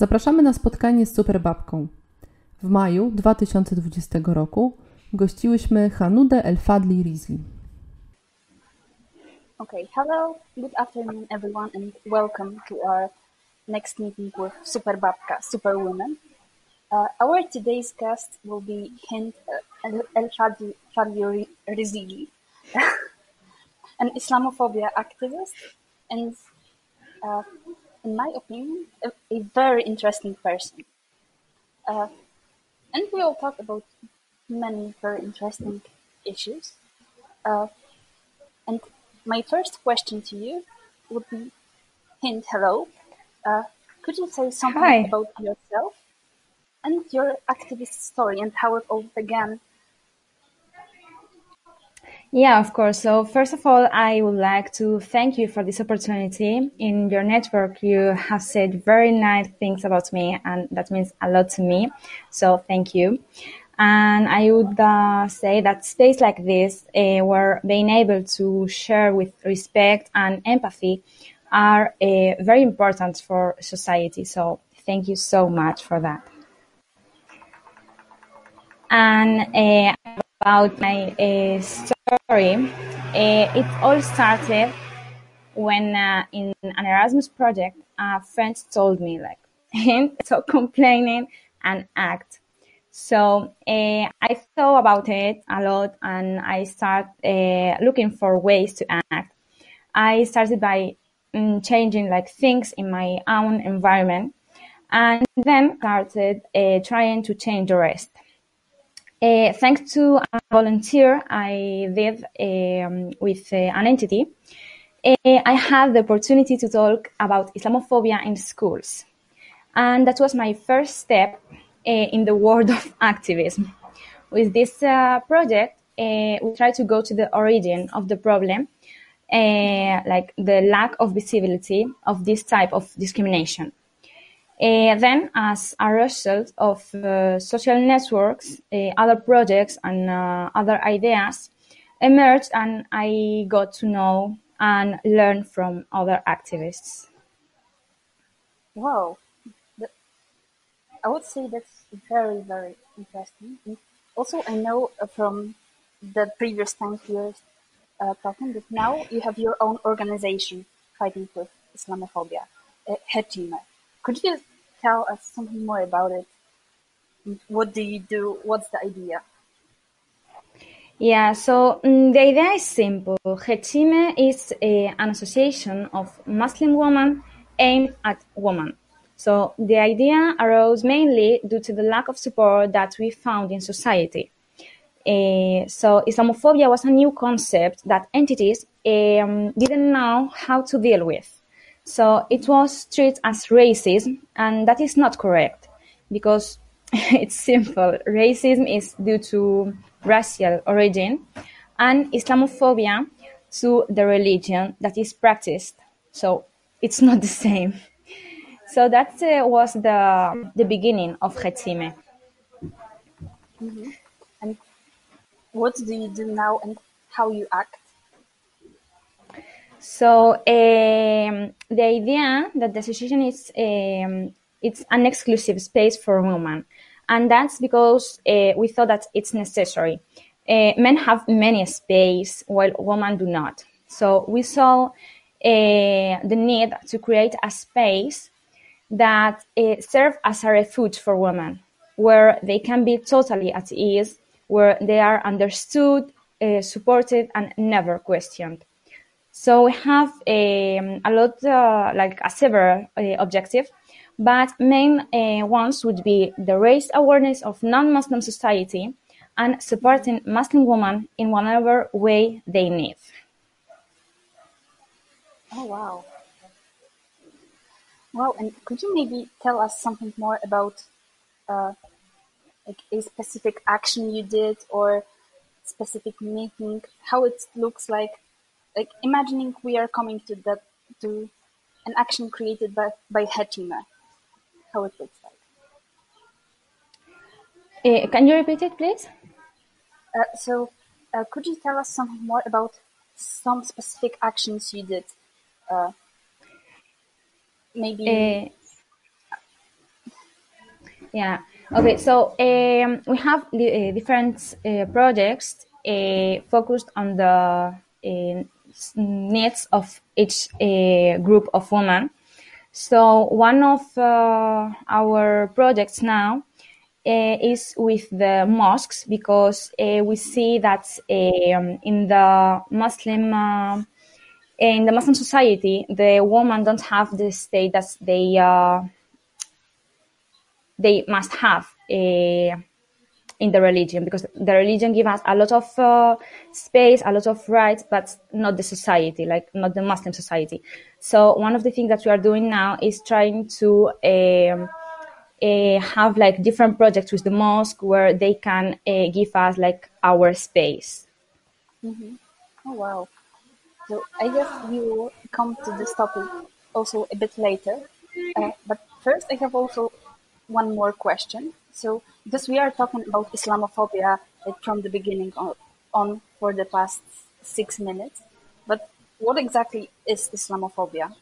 Zapraszamy na spotkanie z Superbabką. W maju 2020 roku gościłyśmy Hanudę El Fadli Rizli. Okay, hello, good afternoon everyone and welcome to our next meeting with Superbabka, Superwoman. Uh, our today's guest will be Hind uh, El Rizli, an Islamophobia activist and uh, in my opinion, a, a very interesting person. Uh, and we will talk about many very interesting issues. Uh, and my first question to you would be, Hind, hello. Uh, could you say something Hi. about yourself and your activist story and how it all began Yeah, of course. So first of all, I would like to thank you for this opportunity. In your network, you have said very nice things about me, and that means a lot to me. So thank you. And I would uh, say that space like this, uh, where being able to share with respect and empathy, are uh, very important for society. So thank you so much for that. And uh, about my uh, story, uh, it all started when uh, in an Erasmus project, a friend told me like, stop complaining and act. So uh, I thought about it a lot, and I started uh, looking for ways to act. I started by um, changing like things in my own environment, and then started trying to change the rest. Uh, thanks to a volunteer I did um, with uh, an entity, uh, I had the opportunity to talk about Islamophobia in schools. And that was my first step uh, in the world of activism. With this uh, project, uh, we try to go to the origin of the problem, like the lack of visibility of this type of discrimination. Uh, then, as a result of uh, social networks, uh, other projects and other ideas emerged, and I got to know and learn from other activists. Wow, I would say that's very, very interesting. Also, I know from the previous time were uh, talking that now you have your own organization fighting with Islamophobia, Hetime. Could you tell us something more about it? What do you do? What's the idea? Yeah, so mm, the idea is simple. Hetime is a, an association of Muslim women aimed at women. So the idea arose mainly due to the lack of support that we found in society. Uh, so Islamophobia was a new concept that entities um, didn't know how to deal with. So it was treated as racism, and that is not correct because it's simple. Racism is due to racial origin, and Islamophobia to the religion that is practiced. So it's not the same. So that uh, was the the beginning of Hetime. Mm-hmm. And what do you do now, and how you act? So um, the idea that the association is um, it's an exclusive space for women, and that's because uh, we thought that it's necessary. Uh, men have many space while women do not. So we saw uh, the need to create a space that uh, serve as a refuge for women, where they can be totally at ease, where they are understood, uh, supported, and never questioned. So we have um, a lot, uh, like a several uh, objective, but main uh, ones would be the raised awareness of non-Muslim society and supporting Muslim women in whatever way they need. Oh wow! Wow, and could you maybe tell us something more about uh, like a specific action you did or specific meeting, how it looks like? Like imagining we are coming to that to an action created by by Hetime, how it looks like. Uh, can you repeat it, please? Uh, so, uh, could you tell us something more about some specific actions you did? Uh, maybe Uh, Yeah. Okay. So um, we have uh, different uh, projects uh, focused on the needs of each uh, group of women. So one of uh, our projects now is with the mosques because we see that um, in the Muslim in the Muslim society, the women don't have the state that they uh, they must have uh, in the religion because the religion gives us a lot of uh, space, a lot of rights, but not the society, like not the Muslim society. So one of the things that we are doing now is trying to um, uh, have like different projects with the mosque where they can uh, give us like our space. Mm-hmm. Oh wow! So I guess we will come to this topic also a bit later. Uh, but first, I have also one more question. So, because we are talking about Islamophobia from the beginning on, on for the past six minutes, but what exactly is Islamophobia?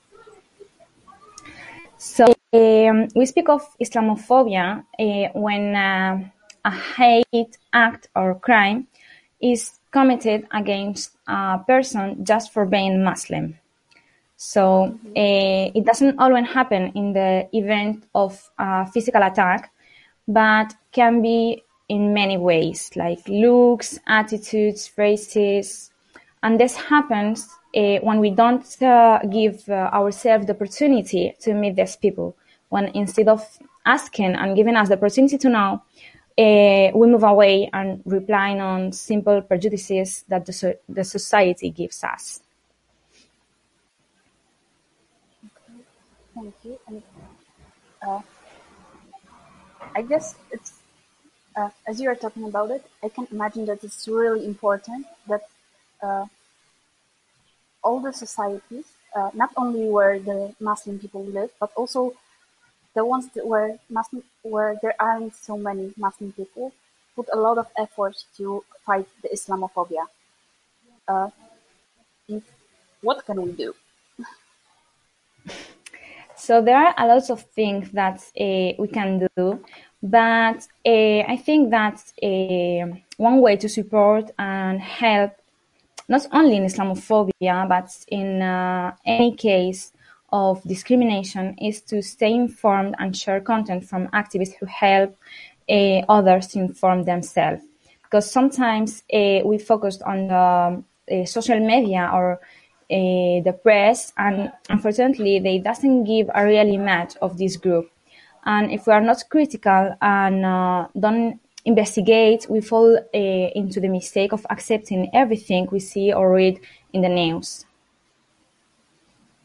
So, um, we speak of Islamophobia uh, when uh, a hate act or crime is committed against a person just for being Muslim. So uh, it doesn't always happen in the event of a physical attack, but can be in many ways, like looks, attitudes, phrases. And this happens uh, when we don't uh, give uh, ourselves the opportunity to meet these people. When instead of asking and giving us the opportunity to know, uh, we move away and relying on simple prejudices that the, so- the society gives us. Okay, thank you. And uh, I guess it's uh, as you are talking about it, I can imagine that it's really important that uh, all the societies, uh, not only where the Muslim people live, but also the ones where Muslim, where there aren't so many Muslim people, put a lot of effort to fight the Islamophobia. Uh, what can we do? So there are a lot of things that uh, we can do, but uh, I think that uh, one way to support and help, not only in Islamophobia, but in uh, any case of discrimination is to stay informed and share content from activists who help uh, others inform themselves. Because sometimes uh, we focus on social media or Eh, the press, and unfortunately, they doesn't give a real image of this group. And if we are not critical and uh, don't investigate, we fall eh, into the mistake of accepting everything we see or read in the news.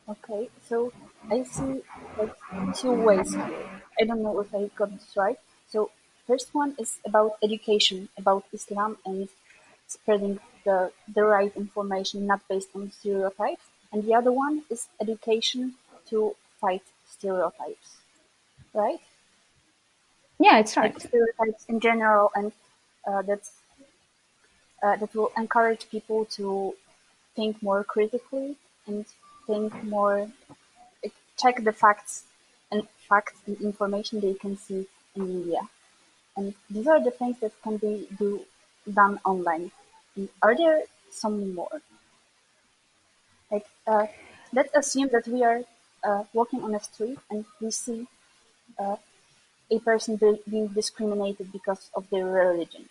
Okay, so I see like two ways. I don't know if I got this right. So first one is about education about Islam and spreading the, the right information not based on stereotypes. And the other one is education to fight stereotypes. Right? Yeah, it's right. Like stereotypes in general and uh, that's uh, that will encourage people to think more critically and think more, check the facts and facts and information they can see in media. And these are the things that can be do done online. Are there some more? Like, uh, let's assume that we are uh, walking on a street and we see uh, a person be- being discriminated because of their religion.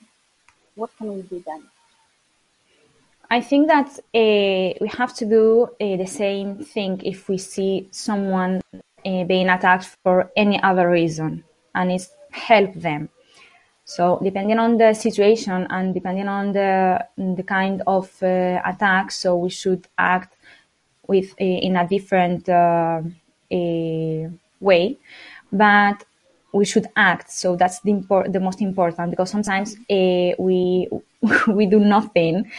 What can we do then? I think that uh, we have to do uh, the same thing if we see someone uh, being attacked for any other reason, and it's help them. So depending on the situation and depending on the the kind of attack, so we should act with in a different way. But we should act. So that's the impor- the most important because sometimes uh, we we do nothing,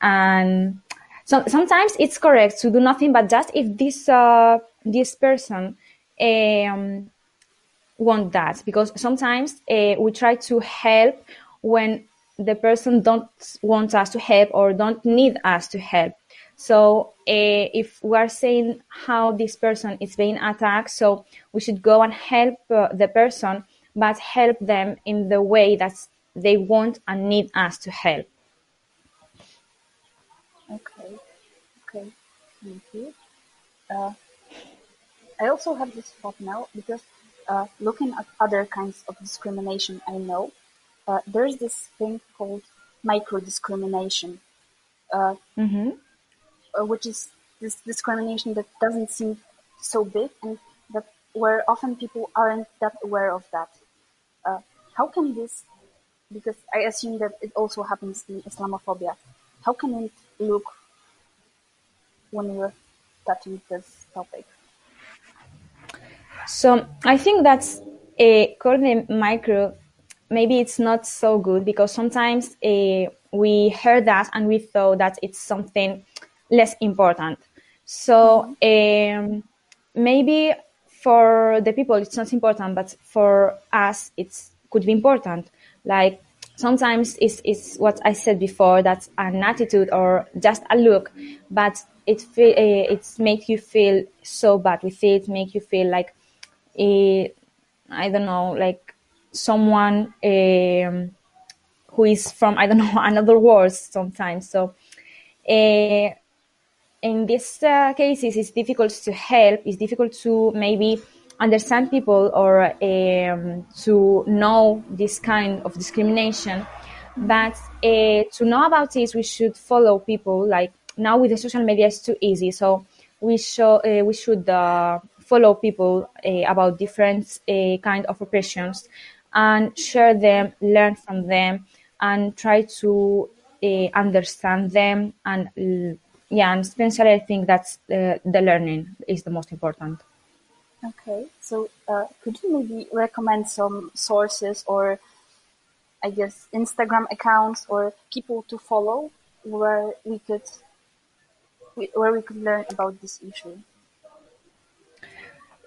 and so sometimes it's correct to do nothing. But just if this uh, this person um, want that, because sometimes uh, we try to help when the person don't want us to help or don't need us to help. So uh, if we are saying how this person is being attacked, so we should go and help uh, the person, but help them in the way that they want and need us to help. Okay, okay, thank you. Uh, I also have this thought now because uh, looking at other kinds of discrimination I know, uh, there's this thing called micro discrimination, uh, Mm-hmm. uh, which is this discrimination that doesn't seem so big and that where often people aren't that aware of that. Uh, how can this, because I assume that it also happens in Islamophobia, how can it look when we're touching this topic? So I think that's a calling micro. Maybe it's not so good because sometimes uh, we heard that and we thought that it's something less important. So um, maybe for the people it's not important, but for us it could be important. Like sometimes it's, it's what I said before, that's an attitude or just a look, but it fe- uh, it's make you feel so bad with it, make you feel like I don't know, like someone um, who is from I don't know another world sometimes. So uh, in these uh, cases, it's difficult to help. It's difficult to maybe understand people or um, to know this kind of discrimination. But uh, to know about this, we should follow people. Like now with the social media, it's too easy. So we show uh, we should uh, follow people uh, about different uh, kind of oppressions and share them, learn from them, and try to uh, understand them. And yeah, and especially I think that's uh, the learning is the most important. Okay, so uh, could you maybe recommend some sources or I guess Instagram accounts or people to follow where we could where we could learn about this issue?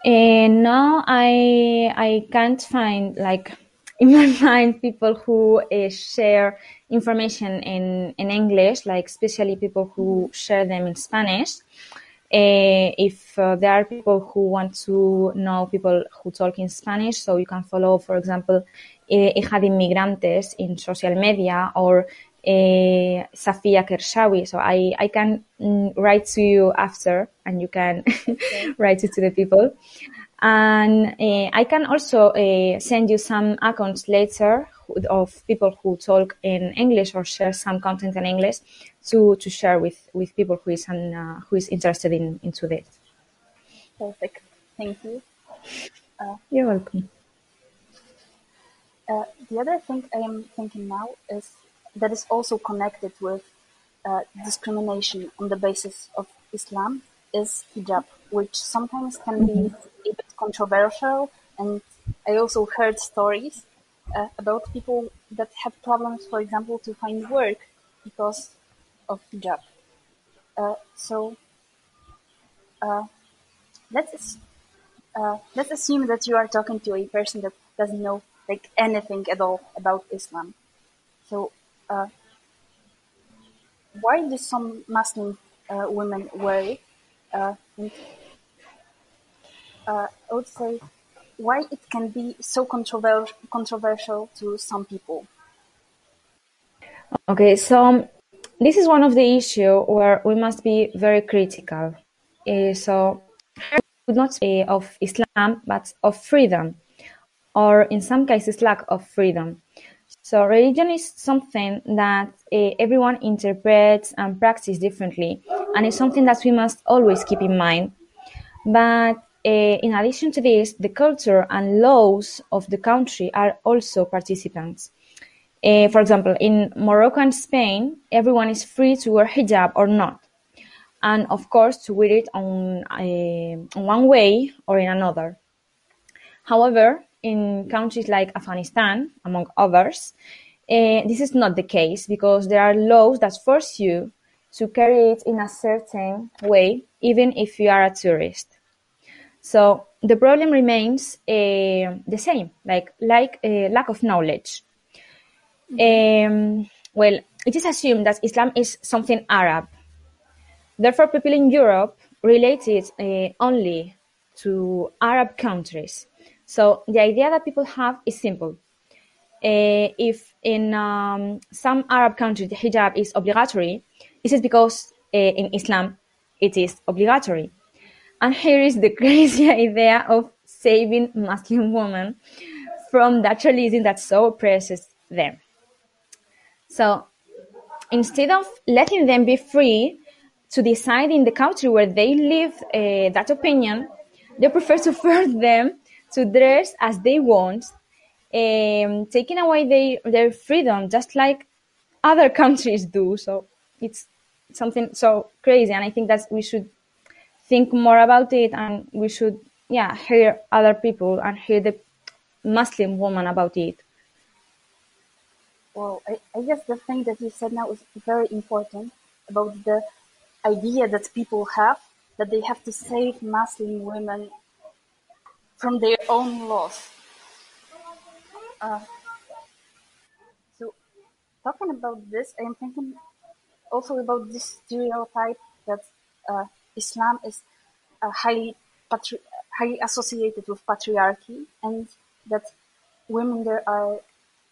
And now I I can't find like in my mind people who uh, share information in in English, like especially people who share them in Spanish. Uh, if uh, there are people who want to know people who talk in Spanish, so you can follow, for example, uh, Hija de Inmigrantes in social media or uh, Safia Kershawi. So I, I can mm, write to you after and you can write it to the people. And uh, I can also uh, send you some accounts later of people who talk in English or share some content in English to, to share with, with people who is, an, uh, who is interested in into this. Perfect. Thank you. You're welcome. Uh, the other thing I am thinking now is that is also connected with uh, discrimination on the basis of Islam is hijab, which sometimes can be a bit controversial. And I also heard stories uh, about people that have problems, for example, to find work because of hijab. Uh, so uh, let's uh, let's assume that you are talking to a person that doesn't know like anything at all about Islam. So, uh, why do some Muslim uh, women wear? Uh, and, uh, I would say why it can be so controver- controversial to some people. Okay, so um, this is one of the issue where we must be very critical. Uh, so would not say of Islam, but of freedom, or in some cases, lack of freedom. So religion is something that uh, everyone interprets and practices differently, and it's something that we must always keep in mind. But uh, in addition to this, the culture and laws of the country are also participants. Uh, for example, in Morocco and Spain, everyone is free to wear hijab or not, and of course to wear it on, on one way or in another. However, in countries like Afghanistan, among others, uh, this is not the case because there are laws that force you to carry it in a certain way, even if you are a tourist. So the problem remains uh, the same, like like uh, lack of knowledge. Um, well, it is assumed that Islam is something Arab. Therefore, people in Europe relate it uh, only to Arab countries. So the idea that people have is simple. Uh, if in um, some Arab countries the hijab is obligatory, this is because uh, in Islam it is obligatory. And here is the crazy idea of saving Muslim women from that religion that so oppresses them. So instead of letting them be free to decide in the country where they live uh, that opinion, they prefer to force them to dress as they want, um, taking away their, their freedom, just like other countries do. So it's something so crazy. And I think that we should think more about it and we should, yeah, hear other people and hear the Muslim woman about it. Well, I, I guess the thing that you said now is very important about the idea that people have that they have to save Muslim women from their own loss. Uh, so, talking about this, I am thinking also about this stereotype that uh, Islam is uh, highly patri- highly associated with patriarchy, and that women there are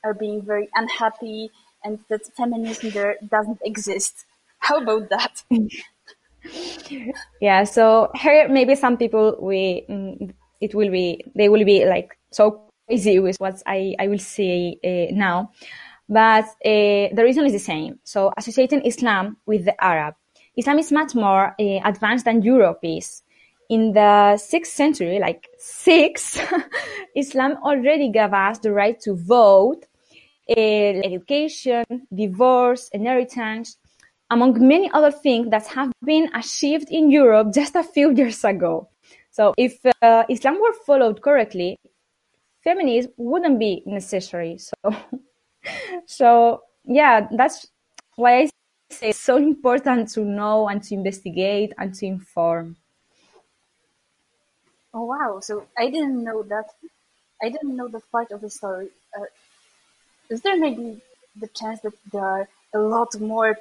are being very unhappy, and that feminism there doesn't exist. How about that? yeah. So here, maybe some people we mm, it will be they will be like so crazy with what I I will say uh, now, but uh, the reason is the same. So associating Islam with the Arab, Islam is much more uh, advanced than Europe is. In the sixth century, like six, Islam already gave us the right to vote, education, divorce, inheritance, among many other things that have been achieved in Europe just a few years ago. So if uh, Islam were followed correctly, feminism wouldn't be necessary. So, so yeah, that's why I say it's so important to know and to investigate and to inform. Oh wow! So I didn't know that. I didn't know that part of the story. Uh, is there maybe the chance that there are a lot more?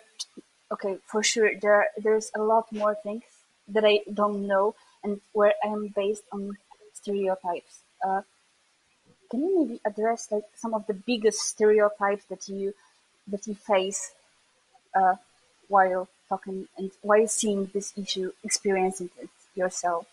Okay, for sure there there's a lot more things that I don't know and where I am based on stereotypes. Uh, can you maybe address like some of the biggest stereotypes that you that you face uh, while talking and while seeing this issue, experiencing it yourself?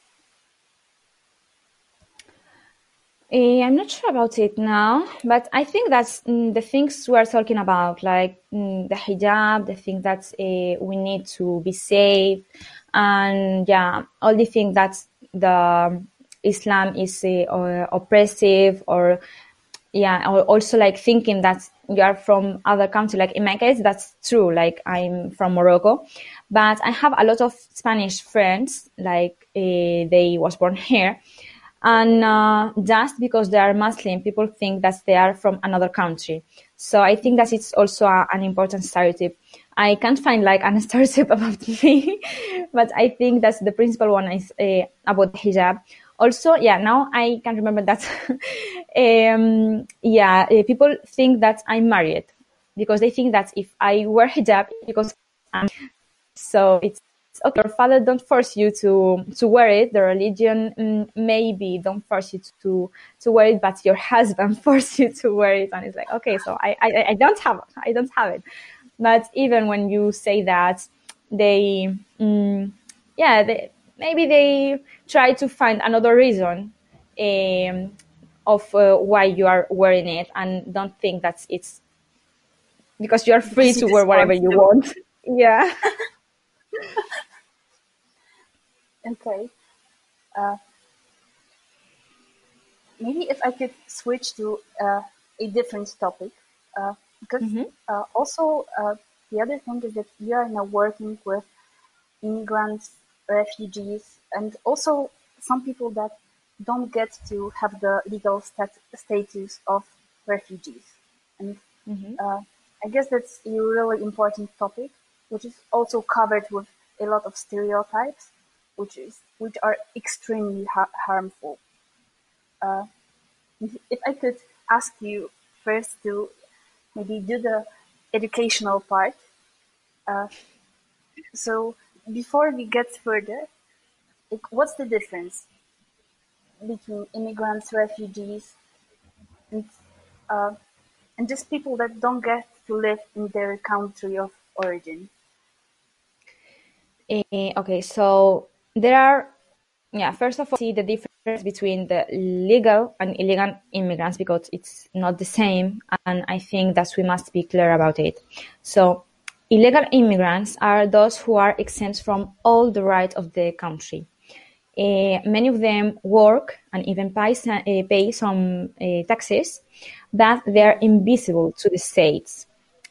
Uh, I'm not sure about it now, but I think that's mm, the things we're talking about, like mm, the hijab, the thing that uh, we need to be safe, and yeah, all the things that the Islam is uh, oppressive, or yeah, or also like thinking that you are from other country. Like in my case, that's true. Like I'm from Morocco, but I have a lot of Spanish friends. Like they was born here and uh, just because they are Muslim, people think that they are from another country. So I think that it's also a, an important stereotype. I can't find like an stereotype about me, but I think that's the principal one is uh, about hijab. Also, yeah, now I can remember that. um, yeah, uh, people think that I'm married because they think that if I wear hijab, because I'm, so it's okay your father don't force you to to wear it. The religion mm, maybe don't force you to to wear it but your husband force you to wear it. And it's like okay so i i, I don't have i don't have it. But even when you say that they mm, yeah they, maybe they try to find another reason um, of uh, why you are wearing it and don't think that it's because you are free to wear whatever you want. Yeah Okay. Uh, maybe if I could switch to uh, a different topic, uh, because mm-hmm. Uh, also uh, the other thing is that we are now working with immigrants, refugees, and also some people that don't get to have the legal stat- status of refugees. And mm-hmm. Uh, I guess that's a really important topic, which is also covered with a lot of stereotypes which is which are extremely ha- harmful. Uh, if I could ask you first to maybe do the educational part. Uh, so before we get further, like, what's the difference between immigrants, refugees, and uh, and just people that don't get to live in their country of origin? Uh, okay, so there are, yeah, first of all, see the difference between the legal and illegal immigrants because it's not the same, and I think that we must be clear about it. So, illegal immigrants are those who are exempt from all the rights of the country. Uh, many of them work and even pay, uh, pay some uh, taxes, but they are invisible to the states.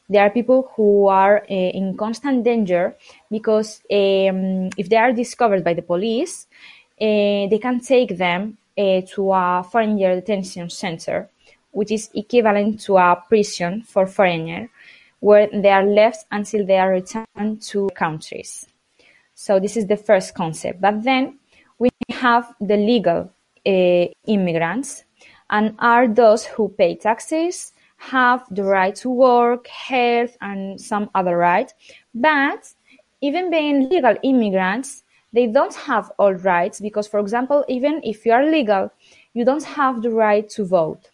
There are people who are in constant danger because um, if they are discovered by the police, they can take them to a foreigner detention center, which is equivalent to a prison for foreigners, where they are left until they are returned to countries. So this is the first concept. But then we have the legal uh, immigrants and are those who pay taxes, have the right to work, health, and some other rights. But even being legal immigrants, they don't have all rights because, for example, even if you are legal, you don't have the right to vote.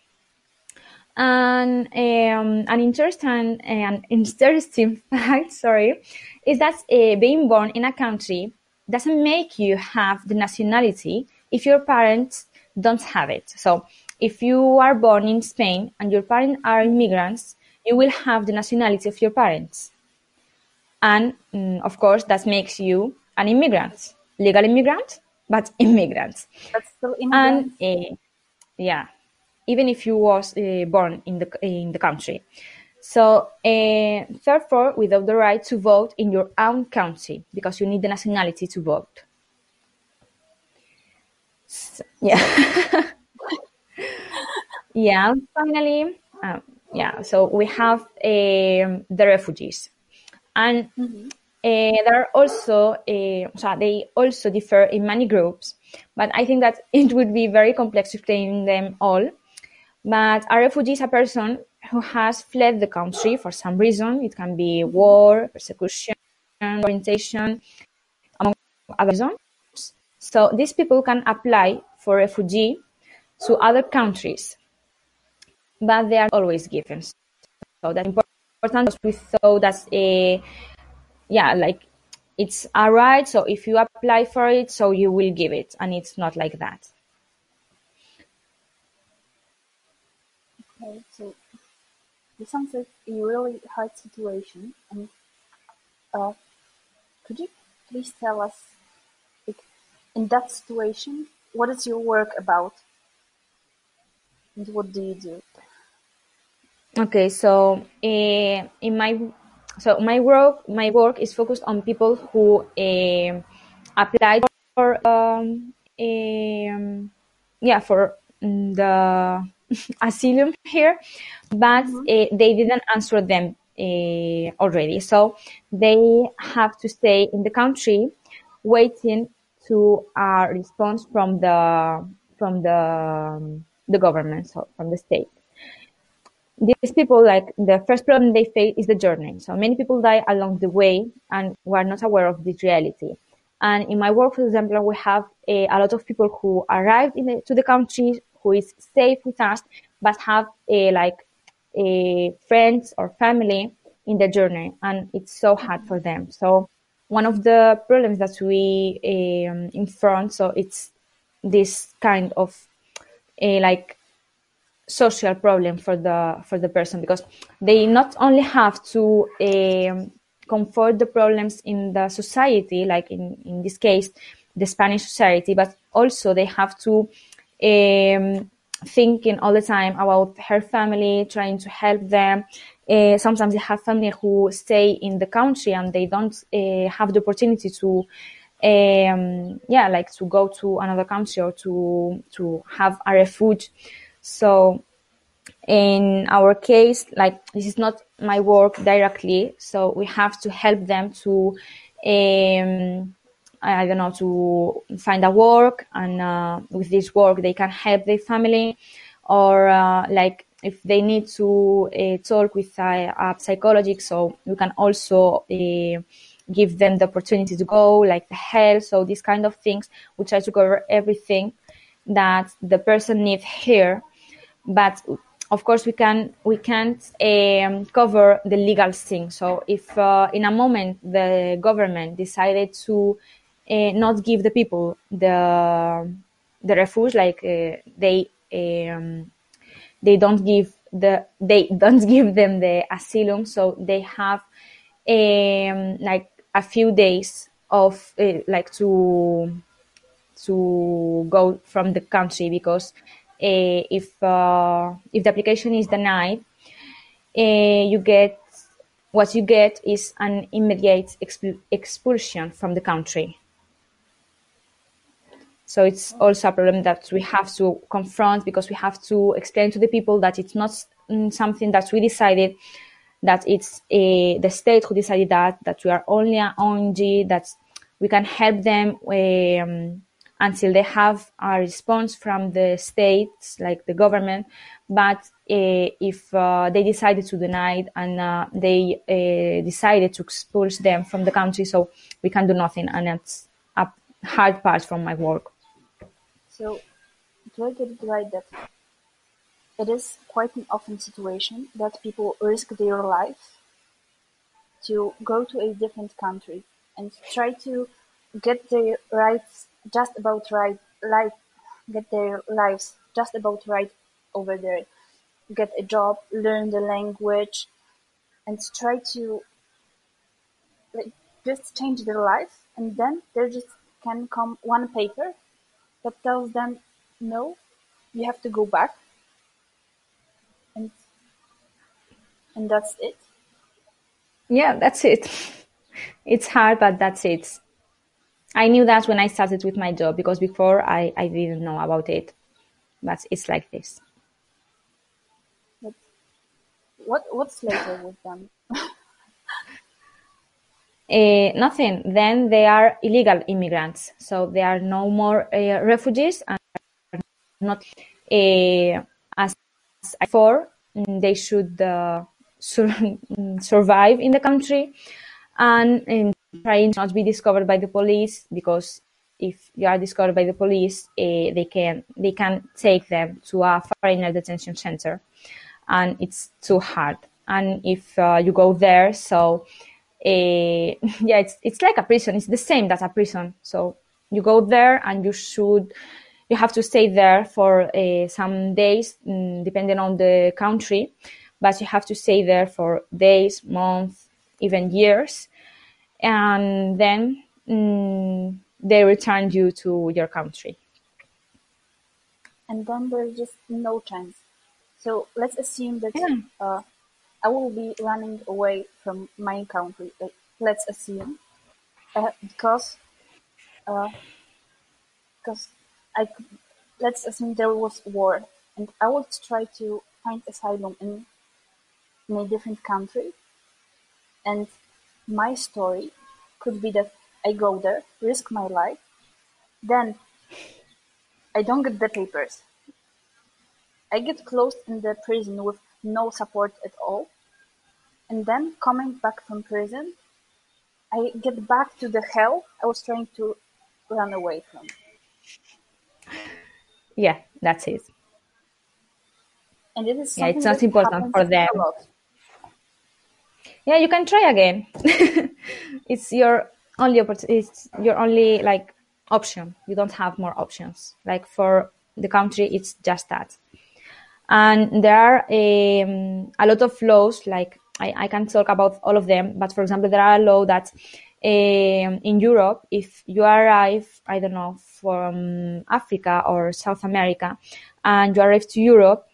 And um, an interesting an interesting fact, sorry, is that uh, being born in a country doesn't make you have the nationality if your parents don't have it. So if you are born in Spain and your parents are immigrants, you will have the nationality of your parents. And mm, of course, that makes you an immigrant, legal immigrant, but immigrant. But still immigrant. And uh, yeah, even if you was uh, born in the in the country. So, uh, therefore, without the right to vote in your own country, because you need the nationality to vote. So, yeah. yeah. Finally, um, yeah. So we have um, the refugees, and mm-hmm. uh, there are also uh, so they also differ in many groups. But I think that it would be very complex to explain them all. But a refugee is a person who has fled the country for some reason. It can be war, persecution, orientation, among other reasons. So these people can apply for refugee to other countries, but they are always given. So that's important. We thought that's a yeah, like it's a right. So if you apply for it, so you will give it, and it's not like that. Okay, so this sounds like a really hard situation. And uh, could you please tell us, in that situation, what is your work about, what do you do? Okay, so uh, in my so my work my work is focused on people who uh, applied for um, um, yeah for the asylum here, but mm-hmm. uh, they didn't answer them uh, already. So they have to stay in the country, waiting to a response from the from the um, the government, so from the state. These people, like the first problem they face is the journey. So many people die along the way, and we are not aware of this reality. And in my work, for example, we have a, a lot of people who arrived the, to the country who is safe with us, but have a, like a friends or family in the journey, and it's so hard for them. So one of the problems that we um, in front, so it's this kind of a like social problem for the for the person because they not only have to um, comfort the problems in the society, like in in this case the Spanish society, but also they have to um, thinking all the time about her family, trying to help them. Uh, sometimes they have family who stay in the country and they don't uh, have the opportunity to, um, yeah, like to go to another country or to to have a refuge. So in our case, like this is not my work directly, so we have to help them to. Um, I don't know, to find a work and uh, with this work they can help their family or uh, like if they need to uh, talk with a, a, psychologist, so we can also uh, give them the opportunity to go, like the health, so these kind of things. We try to cover everything that the person needs here, but of course we can we can't um, cover the legal thing. So if uh, in a moment the government decided to uh, not give the people the the refuge, like uh, they um, they don't give the they don't give them the asylum, so they have um, like a few days of uh, like to to go from the country because uh, if uh, if the application is denied, uh, you get what you get is an immediate exp- expulsion from the country. So it's also a problem that we have to confront because we have to explain to the people that it's not mm, something that we decided, that it's a, the state who decided that, that we are only an ONG, that we can help them um, until they have a response from the states, like the government. But uh, if uh, they decided to deny it and uh, they uh, decided to expulse them from the country, so we can do nothing, and that's a hard part from my work. So, do I get it right that it is quite an often situation that people risk their life to go to a different country and try to get their rights just about right, life, get their lives just about right over there, get a job, learn the language, and try to like just change their life, and then there just can come one paper that tells them, no, you have to go back. And, and that's it. Yeah, that's it. It's hard, but that's it. I knew that when I started with my job because before I, I didn't know about it. But it's like this. What what's later with them? Uh, nothing. Then they are illegal immigrants, so they are no more uh, refugees and not uh, as before. Mm, they should sur- survive in the country and um, trying not to be discovered by the police because if you are discovered by the police, they can they can take them to a foreigner detention center, and it's too hard. And if you go there, so uh, yeah, it's it's like a prison. It's the same as a prison. So you go there and you should you have to stay there for uh, some days, um, depending on the country, but you have to stay there for days, months, even years, and then um, they return you to your country. And then there's just no chance. So let's assume that yeah. uh, I will be running away from my country, like, let's assume, uh, because, uh, because I, let's assume there was war, and I would try to find asylum in, in a different country, and my story could be that I go there, risk my life, then I don't get the papers. I get closed in the prison with no support at all, and then coming back from prison, I get back to the hell I was trying to run away from. Yeah, that's it. And it is yeah, it's not important for them. Yeah, you can try again. it's your only it's your only like option. You don't have more options. Like for the country, it's just that. And there are um, a lot of laws like I, I can't talk about all of them, but for example, there are laws that um, in Europe, if you arrive, I don't know, from Africa or South America, and you arrive to Europe,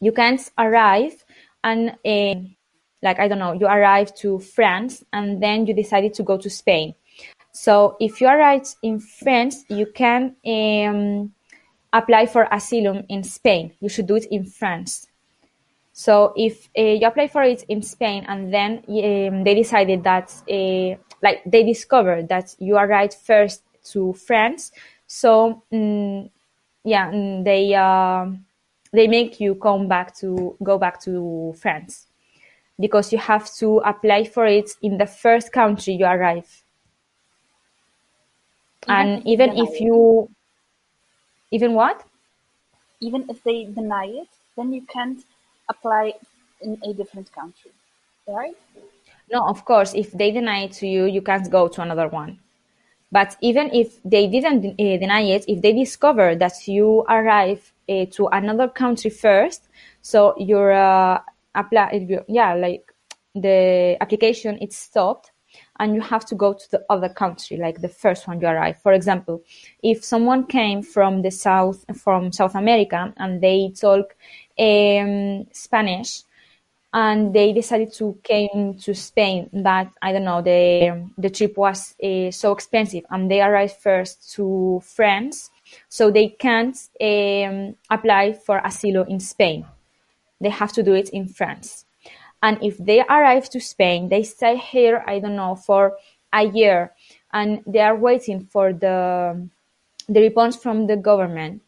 you can't arrive and, uh, like, I don't know, you arrive to France and then you decided to go to Spain. So if you arrive in France, you can um, apply for asylum in Spain. You should do it in France. So if uh, you apply for it in Spain and then um, they decided that, uh, like they discovered that you arrived first to France, so um, yeah, mm, they uh, they make you come back to go back to France because you have to apply for it in the first country you arrive. And even if you even what? Even if they deny it, then you can't apply in a different country, right? No, of course, if they deny it to you, you can't go to another one. But even if they didn't uh, deny it, if they discover that you arrive uh, to another country first, so your uh, apply, yeah, like the application is stopped, and you have to go to the other country, like the first one you arrive. For example, if someone came from the south, from South America, and they talk um, Spanish, and they decided to came to Spain, but I don't know, the the trip was uh, so expensive, and they arrived first to France, so they can't um, apply for asilo in Spain. They have to do it in France. And if they arrive to Spain, they stay here, I don't know, for a year and they are waiting for the, the response from the government.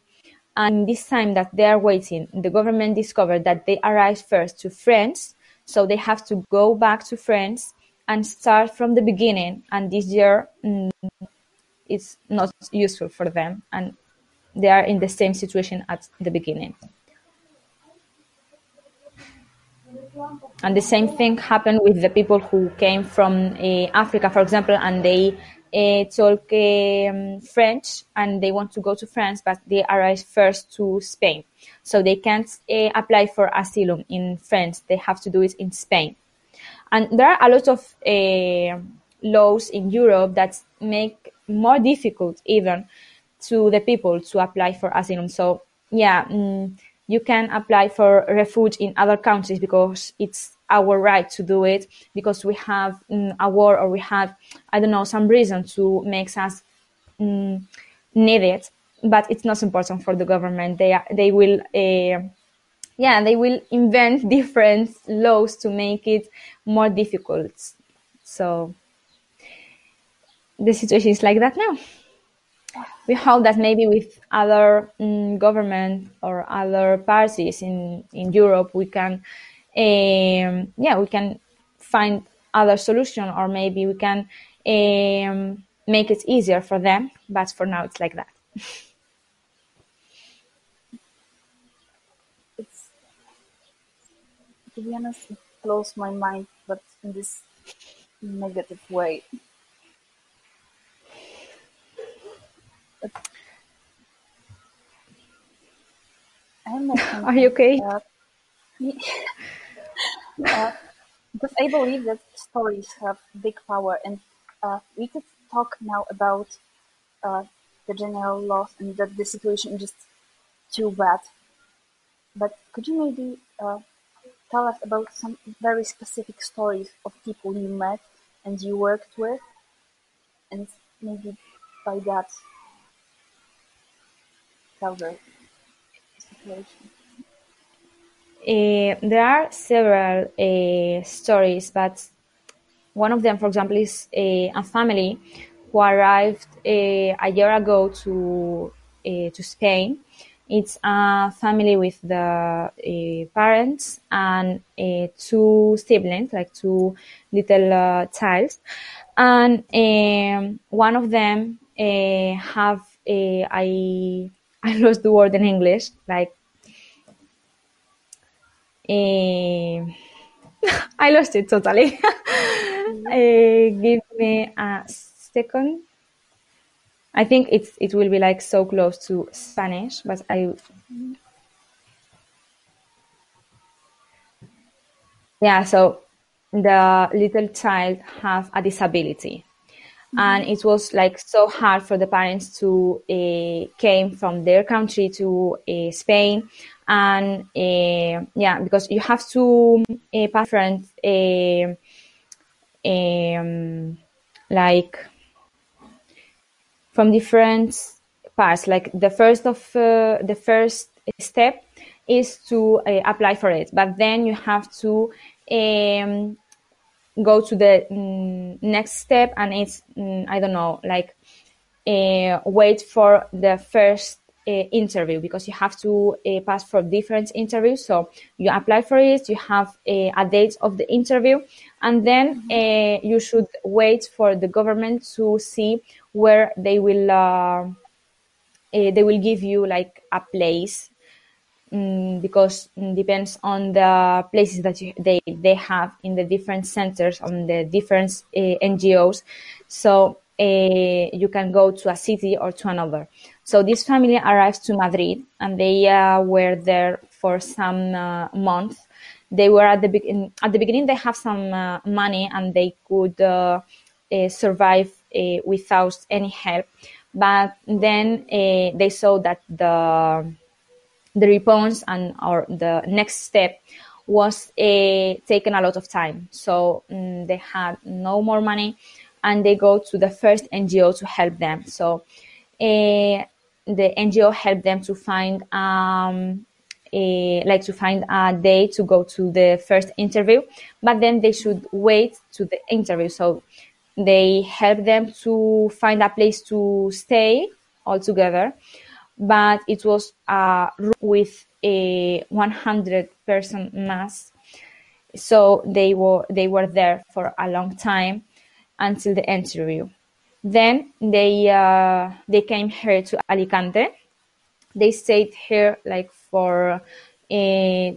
And this time that they are waiting, the government discovered that they arrived first to France. So they have to go back to France and start from the beginning. And this year mm, it's not useful for them. And they are in the same situation at the beginning. And the same thing happened with the people who came from uh, Africa, for example, and they uh, talk um, French and they want to go to France, but they arrive first to Spain. So they can't uh, apply for asylum in France. They have to do it in Spain. And there are a lot of laws in Europe that make more difficult even to the people to apply for asylum. So yeah, mm, you can apply for refuge in other countries because it's our right to do it because we have mm, a war or we have i don't know some reason to make us mm, need it. But it's not important for the government. They they will uh, yeah they will invent different laws to make it more difficult. So the situation is like that now we hope that maybe with other um, government or other parties in, in Europe, we can, um, yeah, we can find other solution or maybe we can um, make it easier for them. But for now, it's like that. it's, to be honest, it blows my mind, but in this negative way. Are you okay? Uh, because I believe that stories have big power, and uh, we could talk now about uh, the general loss and that the situation is just too bad. But could you maybe uh, tell us about some very specific stories of people you met and you worked with, and maybe by that situation? Uh, there are several uh, stories, but one of them, for example, is a, a family who arrived uh, a year ago to to Spain. It's a family with the parents and two siblings, like two little uh, child, and um, one of them have a, I I lost the word in English, like uh, I lost it totally. uh, give me a second. I think it's it will be like so close to Spanish, but I yeah. So the little child have a disability, and it was like so hard for the parents to uh, came from their country to uh, Spain. And uh, yeah because you have to uh, different um, like from different parts. Like the first of the first step is to apply for it. But then you have to um, go to the mm, next step and it's mm, i don't know like uh, wait for the first uh, interview because you have to uh, pass for different interviews. So you apply for it you have a, a date of the interview and then uh, you should wait for the government to see where they will uh, uh, they will give you like a place um, because it depends on the places that you, they they have in the different centers on the different uh, NGOs. So uh, you can go to a city or to another. So this family arrives to Madrid and they uh, were there for some uh, months. They were at the beginning. At the beginning, they have some uh, money and they could uh, uh, survive without any help. But then they saw that the the response and or the next step was uh, taken a lot of time. So um, they had no more money, and they go to the first NGO to help them. So uh, the NGO helped them to find um, a, like to find a day to go to the first interview, but then they should wait to the interview. So they help them to find a place to stay all together but it was uh, with a 100 person mass. So they were they were there for a long time until the interview. Then they uh, they came here to Alicante. They stayed here like for uh,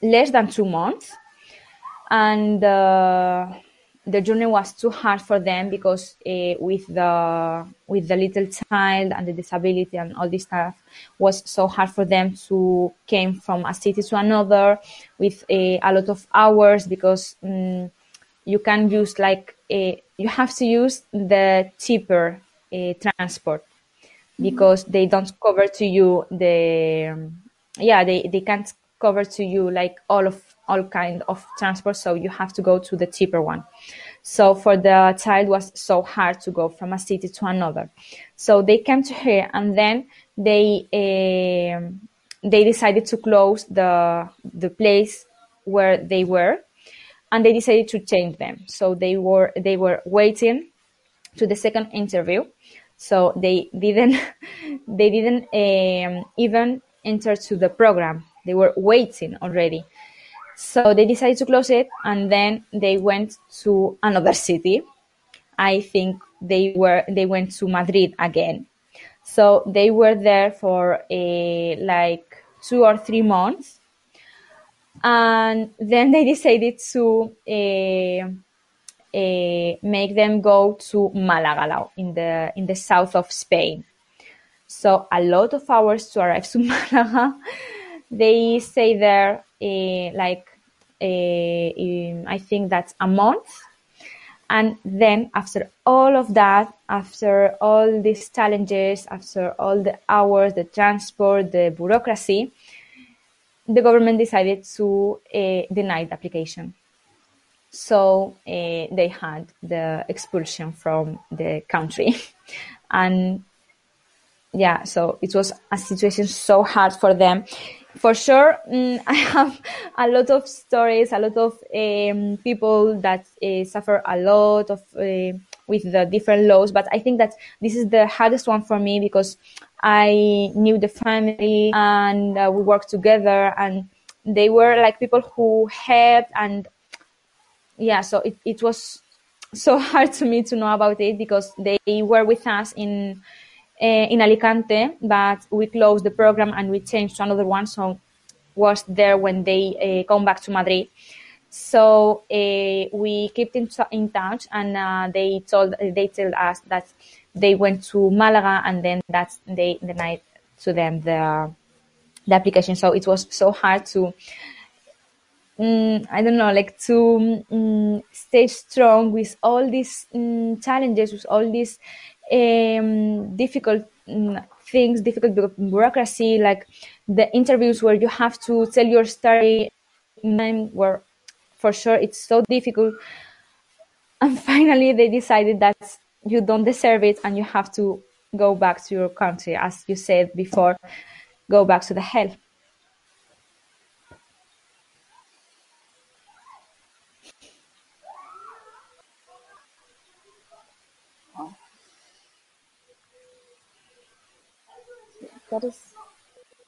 less than two months, and uh, the journey was too hard for them because uh, with the with the little child and the disability and all this stuff was so hard for them to came from a city to another with a, a lot of hours because um, you can use like a, you have to use the cheaper uh, transport because they don't cover to you the um, yeah they, they can't cover to you like all of all kind of transport so you have to go to the cheaper one. So for the child was so hard to go from a city to another. So they came to here and then they uh, they decided to close the the place where they were and they decided to change them. So they were they were waiting to the second interview. So they didn't they didn't um, even enter to the program. They were waiting already. So they decided to close it and then they went to another city. I think they were they went to Madrid again. So they were there for a like two or three months, and then they decided to uh, uh, make them go to Malaga in the in the south of Spain. So a lot of hours to arrive to Malaga they stay there like uh, in, I think that's a month. And then after all of that, after all these challenges, after all the hours, the transport, the bureaucracy, the government decided to uh, deny the application. So uh, they had the expulsion from the country. and yeah, so it was a situation so hard for them for sure, mm, I have a lot of stories, a lot of um, people that uh, suffer a lot of uh, with the different laws. But I think that this is the hardest one for me because I knew the family and uh, we worked together, and they were like people who helped and yeah. So it, it was so hard to me to know about it because they were with us in in Alicante, but we closed the program and we changed to another one. So was there when they uh, come back to Madrid. So uh, we kept in, in touch, and uh, they told they told us that they went to Malaga, and then that's they denied to them the the application. So it was so hard to. Um, I don't know, like to um, stay strong with all these um, challenges, with all these um, difficult mm, things, difficult bureaucracy, like the interviews where you have to tell your story, where for sure it's so difficult. And finally, they decided that you don't deserve it and you have to go back to your country, as you said before, go back to the hell. That is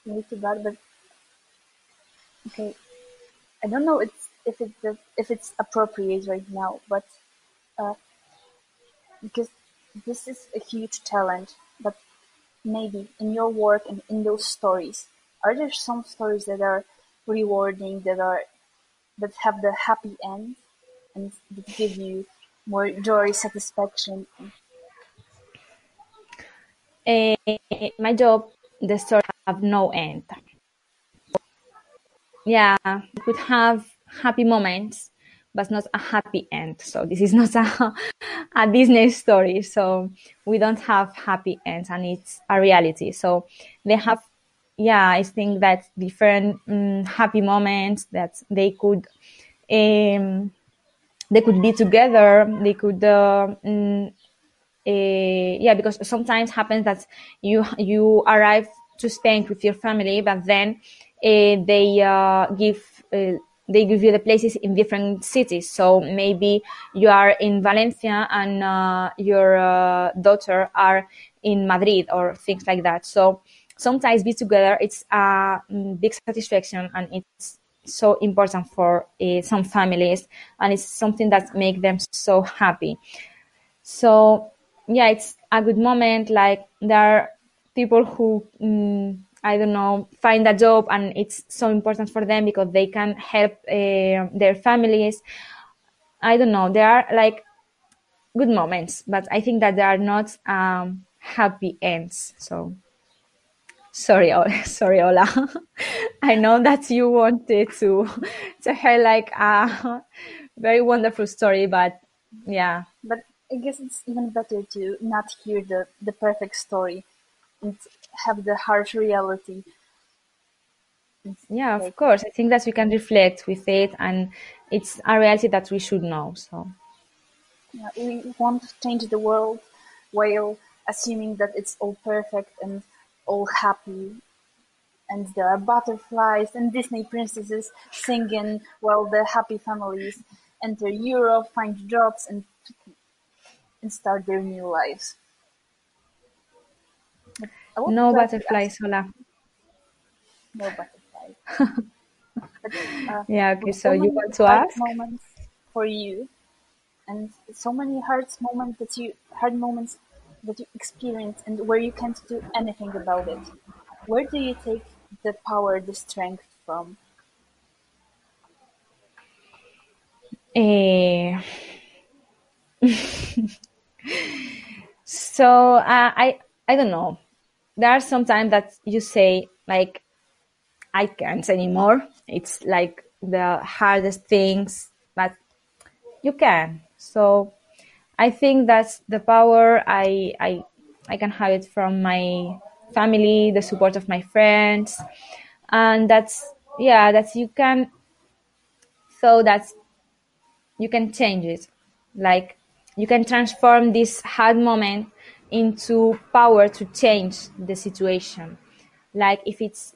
really too bad. But okay, I don't know it's, if it's if it's appropriate right now, but uh, because this is a huge talent. But maybe in your work and in those stories, are there some stories that are rewarding, that are that have the happy end, and that give you more joy, satisfaction? Uh, my job, the story have no end. Yeah, we could have happy moments, but not a happy end. So this is not a, a Disney story. So we don't have happy ends and it's a reality. So they have, yeah, I think that different um, happy moments that they could, um, they could be together. They could, uh, um, uh, yeah, because sometimes happens that you, you arrive to Spain with your family, but then uh, they uh, give uh, they give you the places in different cities. So maybe you are in Valencia and uh, your uh, daughter are in Madrid or things like that. So sometimes be together, it's a mm, big satisfaction and it's so important for uh, some families and it's something that make them so happy. So yeah, it's a good moment. Like there are people who mm, I don't know, find a job and it's so important for them because they can help uh, their families. I don't know. There are like good moments, but I think that there are not um, happy ends. So sorry, sorry, Ola. I know that you wanted to to hear like a very wonderful story, but yeah. But I guess it's even better to not hear the the perfect story and have the harsh reality. yeah, of course. I think that we can reflect with it, and it's a reality that we should know. So, yeah, we won't change the world while assuming that it's all perfect and all happy, and there are butterflies and Disney princesses singing while the happy families enter Europe, find jobs, and and start their new lives. no butterflies, Ola. No butterflies. but, uh, yeah, okay, so you want to ask? moments for you and so many hard moments that you hard moments that you experience and where you can't do anything about it. Where do you take the power, the strength from? Uh, so uh, I I don't know there are some times that you say like I can't anymore. It's like the hardest things, but you can. So I think that's the power I I I can have it from my family, the support of my friends, and that's yeah, that you can so that's you can change it. Like you can transform this hard moment into power to change the situation. Like if it's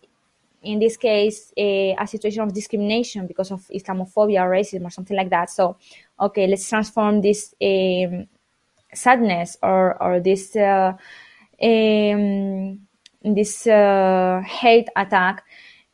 in this case a, a, situation of discrimination because of Islamophobia or racism or something like that. So, okay, let's transform this um, sadness or or this uh, um, this uh, hate attack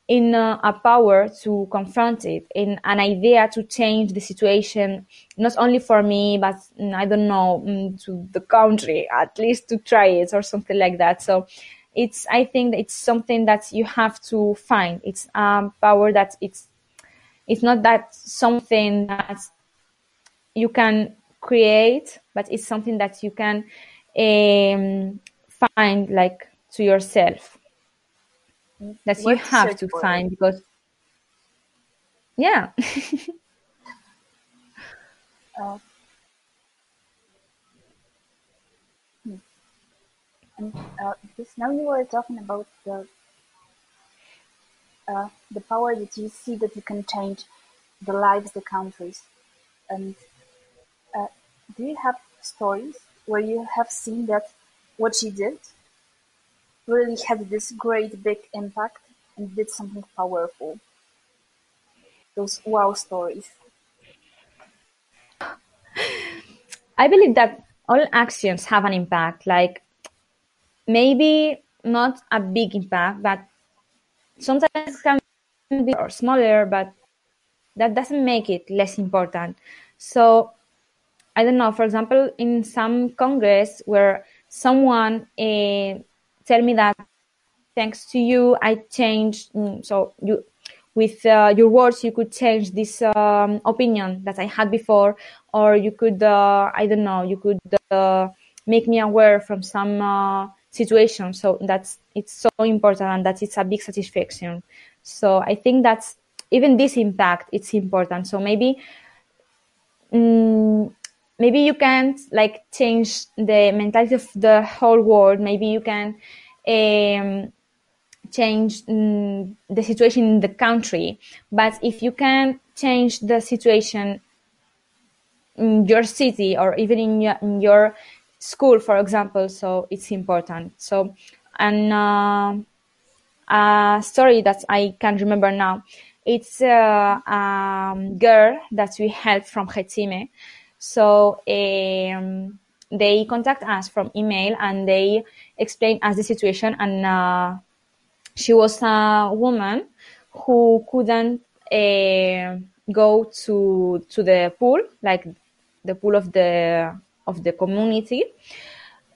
in uh, a power to confront it, in an idea to change the situation, not only for me, but mm, I don't know, mm, to the country, at least to try it or something like that. So it's, I think it's something that you have to find. It's a power that it's, it's not that something that you can create, but it's something that you can um, find like to yourself that you have to find because yeah. Uh, and uh, this now you were talking about the uh, the power that you see that you can change the lives, the countries, and uh, do you have stories where you have seen that what you did really had this great big impact and did something powerful. Those wow stories. I believe that all actions have an impact, like maybe not a big impact, but sometimes it can be or smaller, but that doesn't make it less important. So I don't know, for example, in some congress where someone uh, tell me that thanks to you, I changed. Mm, so you, with uh, your words, you could change this um, opinion that I had before, or you could, uh, I don't know, you could uh, make me aware from some uh, situation. So that's it's so important, and that it's a big satisfaction. So I think that's even this impact it's important. So maybe. Um, maybe you can't like change the mentality of the whole world maybe you can um, change mm, the situation in the country, but if you can change the situation in your city or even in your, in your school, for example, so it's important. So, and uh, a story that I can remember now, it's a, a girl that we helped from Hecime. So um, they contact us from email and they explain us the situation and uh, she was a woman who couldn't uh, go to to the pool, like the pool of the of the community,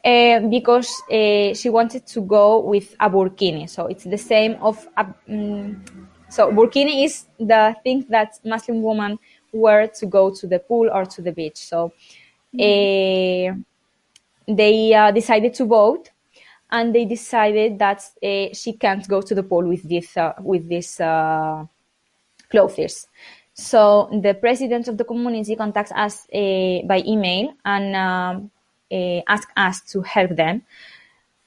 uh, because uh, she wanted to go with a burkini. So it's the same of a, um, so burkini is the thing that Muslim women wear to go to the pool or to the beach. So mm-hmm. they uh, decided to vote and they decided that uh, she can't go to the pool with this uh, with this uh, clothes. So the president of the community contacts us uh, by email and um, uh, asked us to help them.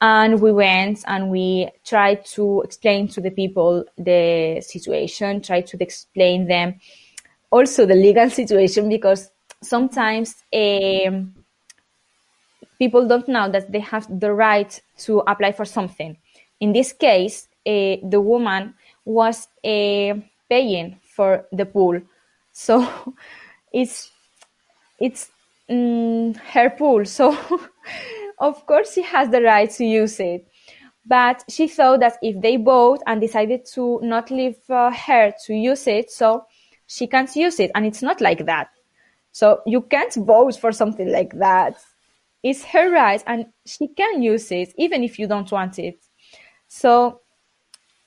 And we went and we tried to explain to the people the situation, tried to explain them also the legal situation because sometimes um, people don't know that they have the right to apply for something. In this case, uh, the woman was uh, paying for the pool, so it's it's um, her pool. So of course she has the right to use it. But she thought that if they vote and decided to not leave uh, her to use it, so she can't use it, and it's not like that. So you can't vote for something like that it's her right and she can use it even if you don't want it. So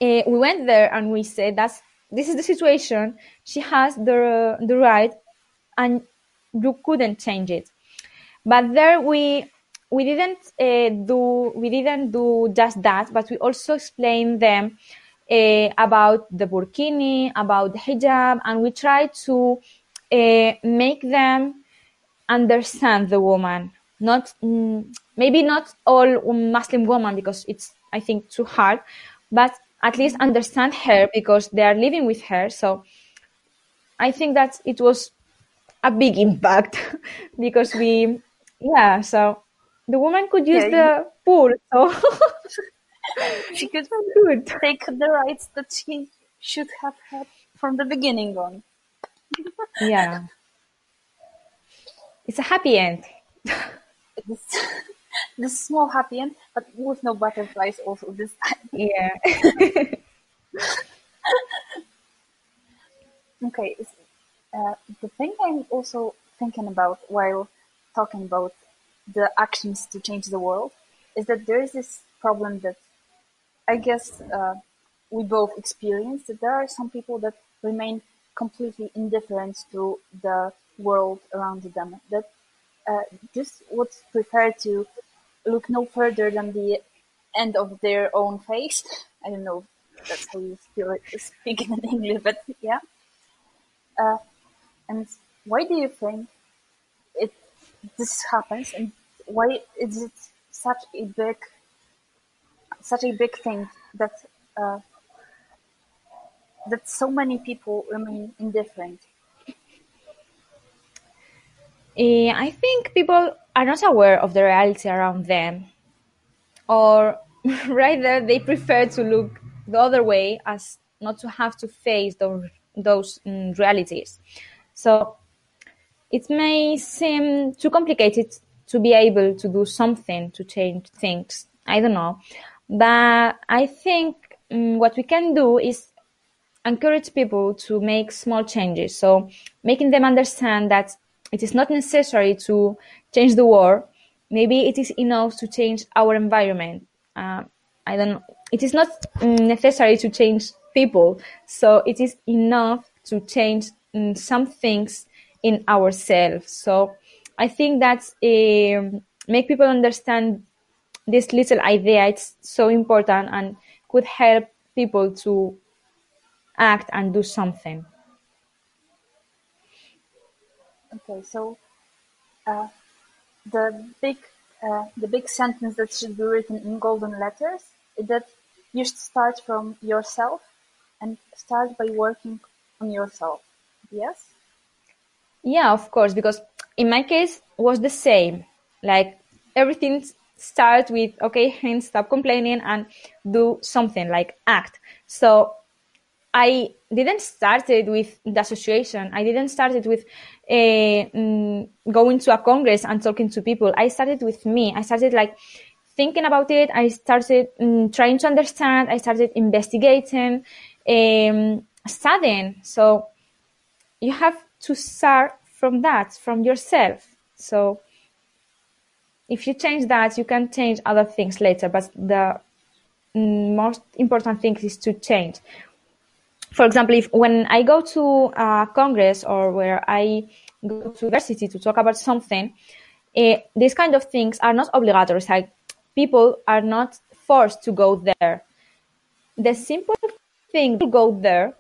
uh, we went there and we said that's this is the situation. She has the the right, and you couldn't change it. But there we we didn't uh, do we didn't do just that, but we also explained them uh, about the burkini, about the hijab, and we try to uh, make them understand the woman not mm, maybe not all Muslim women because it's I think too hard, but at least understand her because they are living with her. So I think that it was a big impact because we yeah so the woman could use yeah, the you... pool so she could good. take the rights that she should have had from the beginning on yeah it's a happy end this this small happy end, but with no butterflies also this time. Yeah. okay. Uh, the thing I'm also thinking about while talking about the actions to change the world is that there is this problem that I guess uh, we both experience that there are some people that remain completely indifferent to the world around them that uh, just would prefer to look no further than the end of their own face. I don't know that's how you speak in English, but yeah. Uh, and why do you think it this happens, and why is it such a big, such a big thing that uh, that so many people remain indifferent? Uh, I think people are not aware of the reality around them, or rather, they prefer to look the other way as not to have to face those, those um, realities. So it may seem too complicated to be able to do something to change things. I don't know. But I think um, what we can do is encourage people to make small changes. So making them understand that it is not necessary to change the world. Maybe it is enough to change our environment. Uh, I don't know. It is not necessary to change people. So it is enough to change mm, some things in ourselves. So I think that's um, make people understand this little idea. It's so important and could help people to act and do something. Okay, so uh, the big uh, the big sentence that should be written in golden letters is that you should start from yourself and start by working on yourself. Yes. Yeah, of course, because in my case was the same. Like everything starts with okay, hands stop complaining and do something like act. So I didn't start it with the association. I didn't start it with mm, going to a congress and talking to people. I started with me. I started like thinking about it. I started um, trying to understand. I started investigating, um, studying. So you have to start from that, from yourself. So if you change that, you can change other things later. But the mm, most important thing is to change for example, if when I go to a congress or where I go to university to talk about something, uh, these kind of things are not obligatory. Like people are not forced to go there. The simple thing to go there,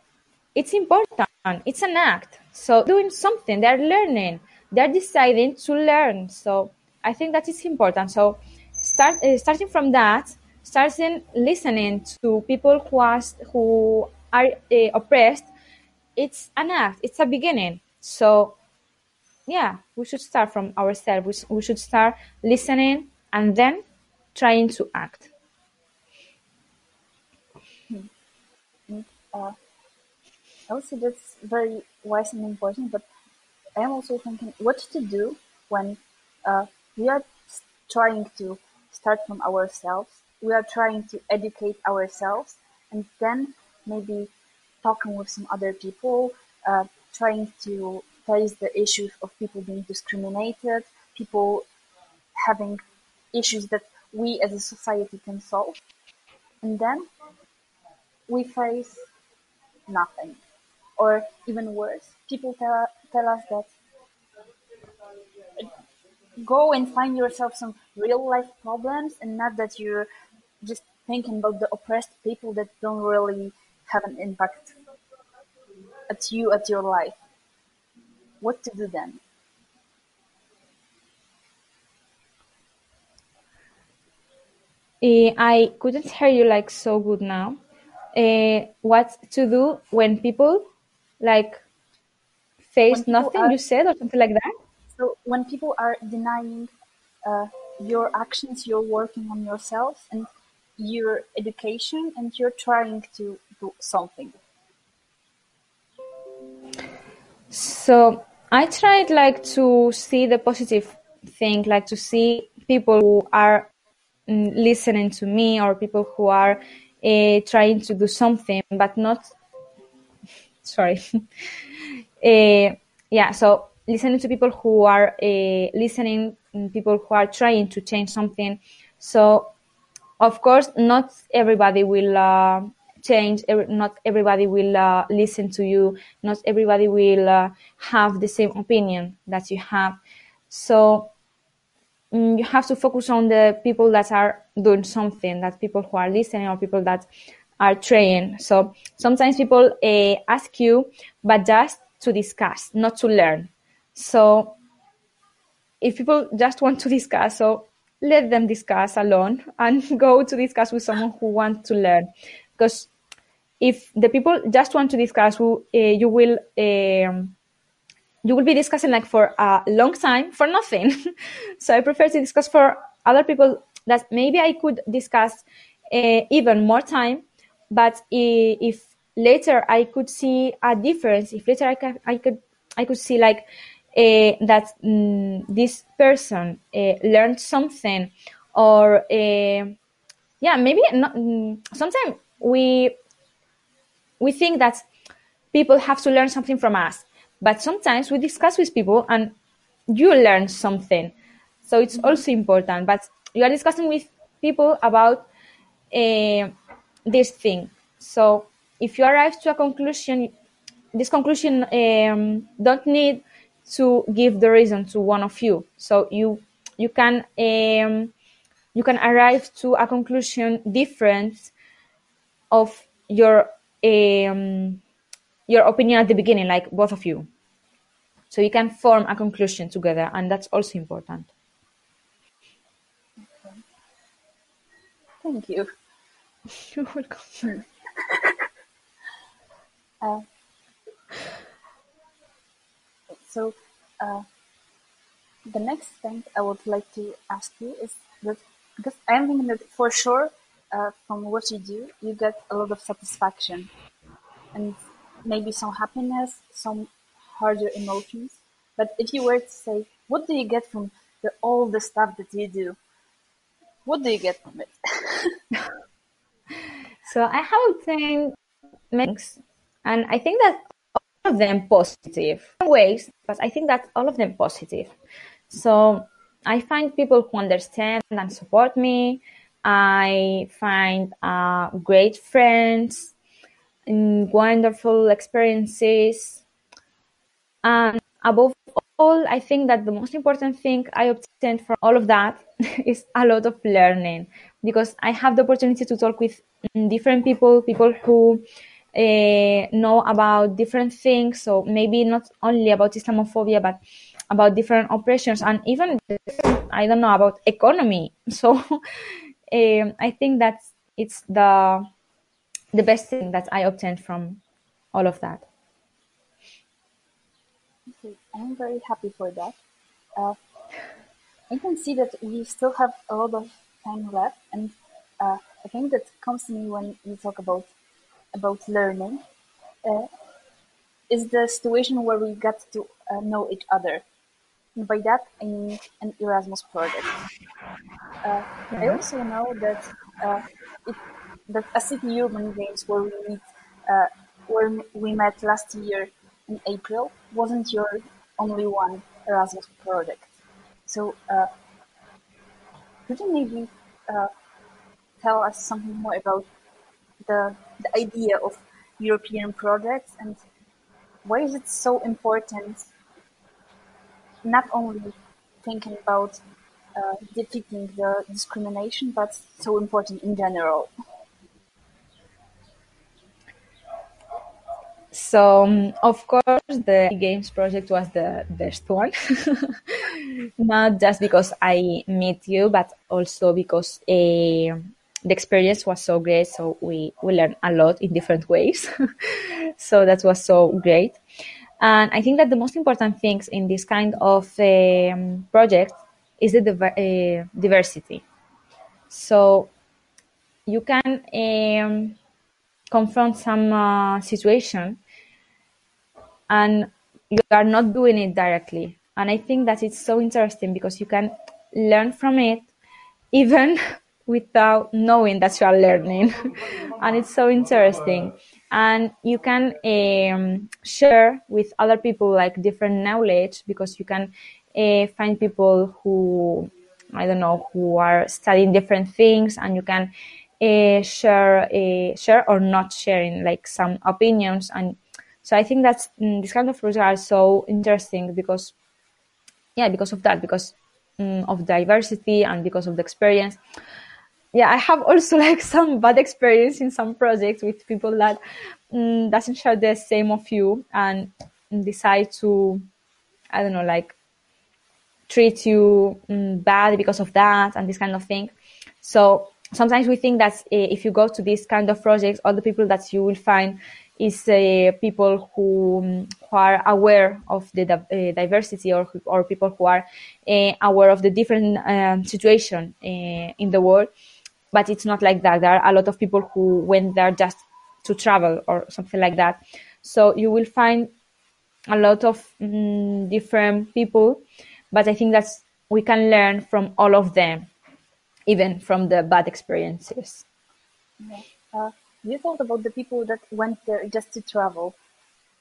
it's important. It's an act. So doing something, they're learning. They're deciding to learn. So I think that is important. So start uh, starting from that, starting listening to people who ask, who are uh, oppressed, it's an act, it's a beginning. So, yeah, we should start from ourselves. We, we should start listening and then trying to act. Hmm. Uh, I that's very wise and important, but I am also thinking what to do when uh, we are trying to start from ourselves, we are trying to educate ourselves, and then maybe talking with some other people, uh, trying to face the issues of people being discriminated, people having issues that we as a society can solve. And then we face nothing. Or even worse, people tell, tell us that go and find yourself some real life problems and not that you're just thinking about the oppressed people that don't really have an impact at you at your life. What to do then? Uh, i couldn't hear you like so good now. Uh, what to do when people like face nothing are, you said or something like that so when people are denying uh, your actions you're working on yourself and your education and you're trying to do something. So i tried like to see the positive thing like to see people who are mm, listening to me or people who are uh, trying to do something but not sorry uh, yeah so listening to people who are uh, listening mm, people who are trying to change something so of course, not everybody will uh, change. Not everybody will uh, listen to you. Not everybody will uh, have the same opinion that you have. So um, you have to focus on the people that are doing something, that people who are listening or people that are trying. So sometimes people uh, ask you, but just to discuss, not to learn. So if people just want to discuss, so let them discuss alone and go to discuss with someone who wants to learn. Because if the people just want to discuss, uh, you will um, you will be discussing like for a long time for nothing. so I prefer to discuss for other people that maybe I could discuss uh, even more time. But if later I could see a difference, if later I, can, I could I could see like that um, this person uh, learned something or uh, yeah maybe not, um, sometimes we we think that people have to learn something from us but sometimes we discuss with people and you learn something so it's mm-hmm. also important but you are discussing with people about uh, this thing. So if you arrive to a conclusion, this conclusion um, don't need to give the reason to one of you. So you you can um, you can arrive to a conclusion different of your um, your opinion at the beginning, like both of you. So you can form a conclusion together, and that's also important. Thank you. You're welcome. Uh, so, uh, the next thing I would like to ask you is that because I'm thinking that for sure, uh, from what you do, you get a lot of satisfaction and maybe some happiness, some harder emotions. But if you were to say, what do you get from the, all the stuff that you do? What do you get from it? so I have obtained things, and I think that of them positive ways, but I think that all of them positive. So I find people who understand and support me. I find uh, great friends, wonderful experiences. And above all, I think that the most important thing I obtained from all of that is a lot of learning because I have the opportunity to talk with different people, people who uh, know about different things. So maybe not only about Islamophobia, but about different oppressions and even I don't know about economy. So um, I think that it's the the best thing that I obtained from all of that. I'm very happy for that. Uh, I can see that we still have a lot of time left, and uh, I think that comes to me when you talk about about learning. Uh, is the situation where we get to uh, know each other and by that I mean an Erasmus project. Uh, I also know that uh, it, that a city urban games where we meet, uh, where we met last year in April wasn't your only one Erasmus project. So uh, could you maybe uh, tell us something more about the the idea of European projects and why is it so important not only thinking about uh, defeating the discrimination, but so important in general. So, of course, the games project was the best one. Not just because I meet you, but also because uh, the experience was so great. So we, we learned a lot in different ways. so that was so great. And I think that the most important things in this kind of um, project is the uh, diversity. So you can um, confront some uh, situation and you are not doing it directly. And I think that it's so interesting because you can learn from it even without knowing that you are learning. and it's so interesting. And you can um, share with other people like different knowledge because you can uh, find people who I don't know who are studying different things and you can uh, share uh, share or not sharing like some opinions. And so I think that's mm, this kind of projects are so interesting because yeah because of that because um, of diversity and because of the experience yeah, I have also like some bad experience in some projects with people that mm, doesn't share the same of you and decide to, I don't know, like treat you mm, bad because of that and this kind of thing. So sometimes we think that uh, if you go to this kind of projects, all the people that you will find is uh, people who, um, who are aware of the uh, diversity or, or people who are aware of the different situation in the world but it's not like that. There are a lot of people who went there just to travel or something like that. So you will find a lot of mm, different people, but I think that we can learn from all of them, even from the bad experiences. Yeah. Uh, you thought about the people that went there just to travel.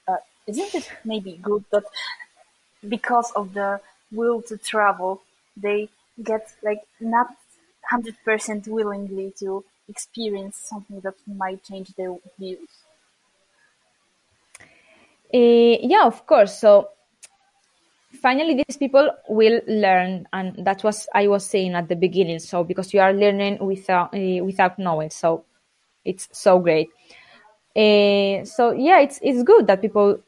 Uh, isn't it maybe good that because of the will to travel, they get like not hundred percent willingly to experience something that might change their views? Uh, yeah, of course. So finally, these people will learn, and that was I was saying at the beginning. So because you are learning without uh, without knowing, so it's so great. Uh, so yeah, it's it's good that people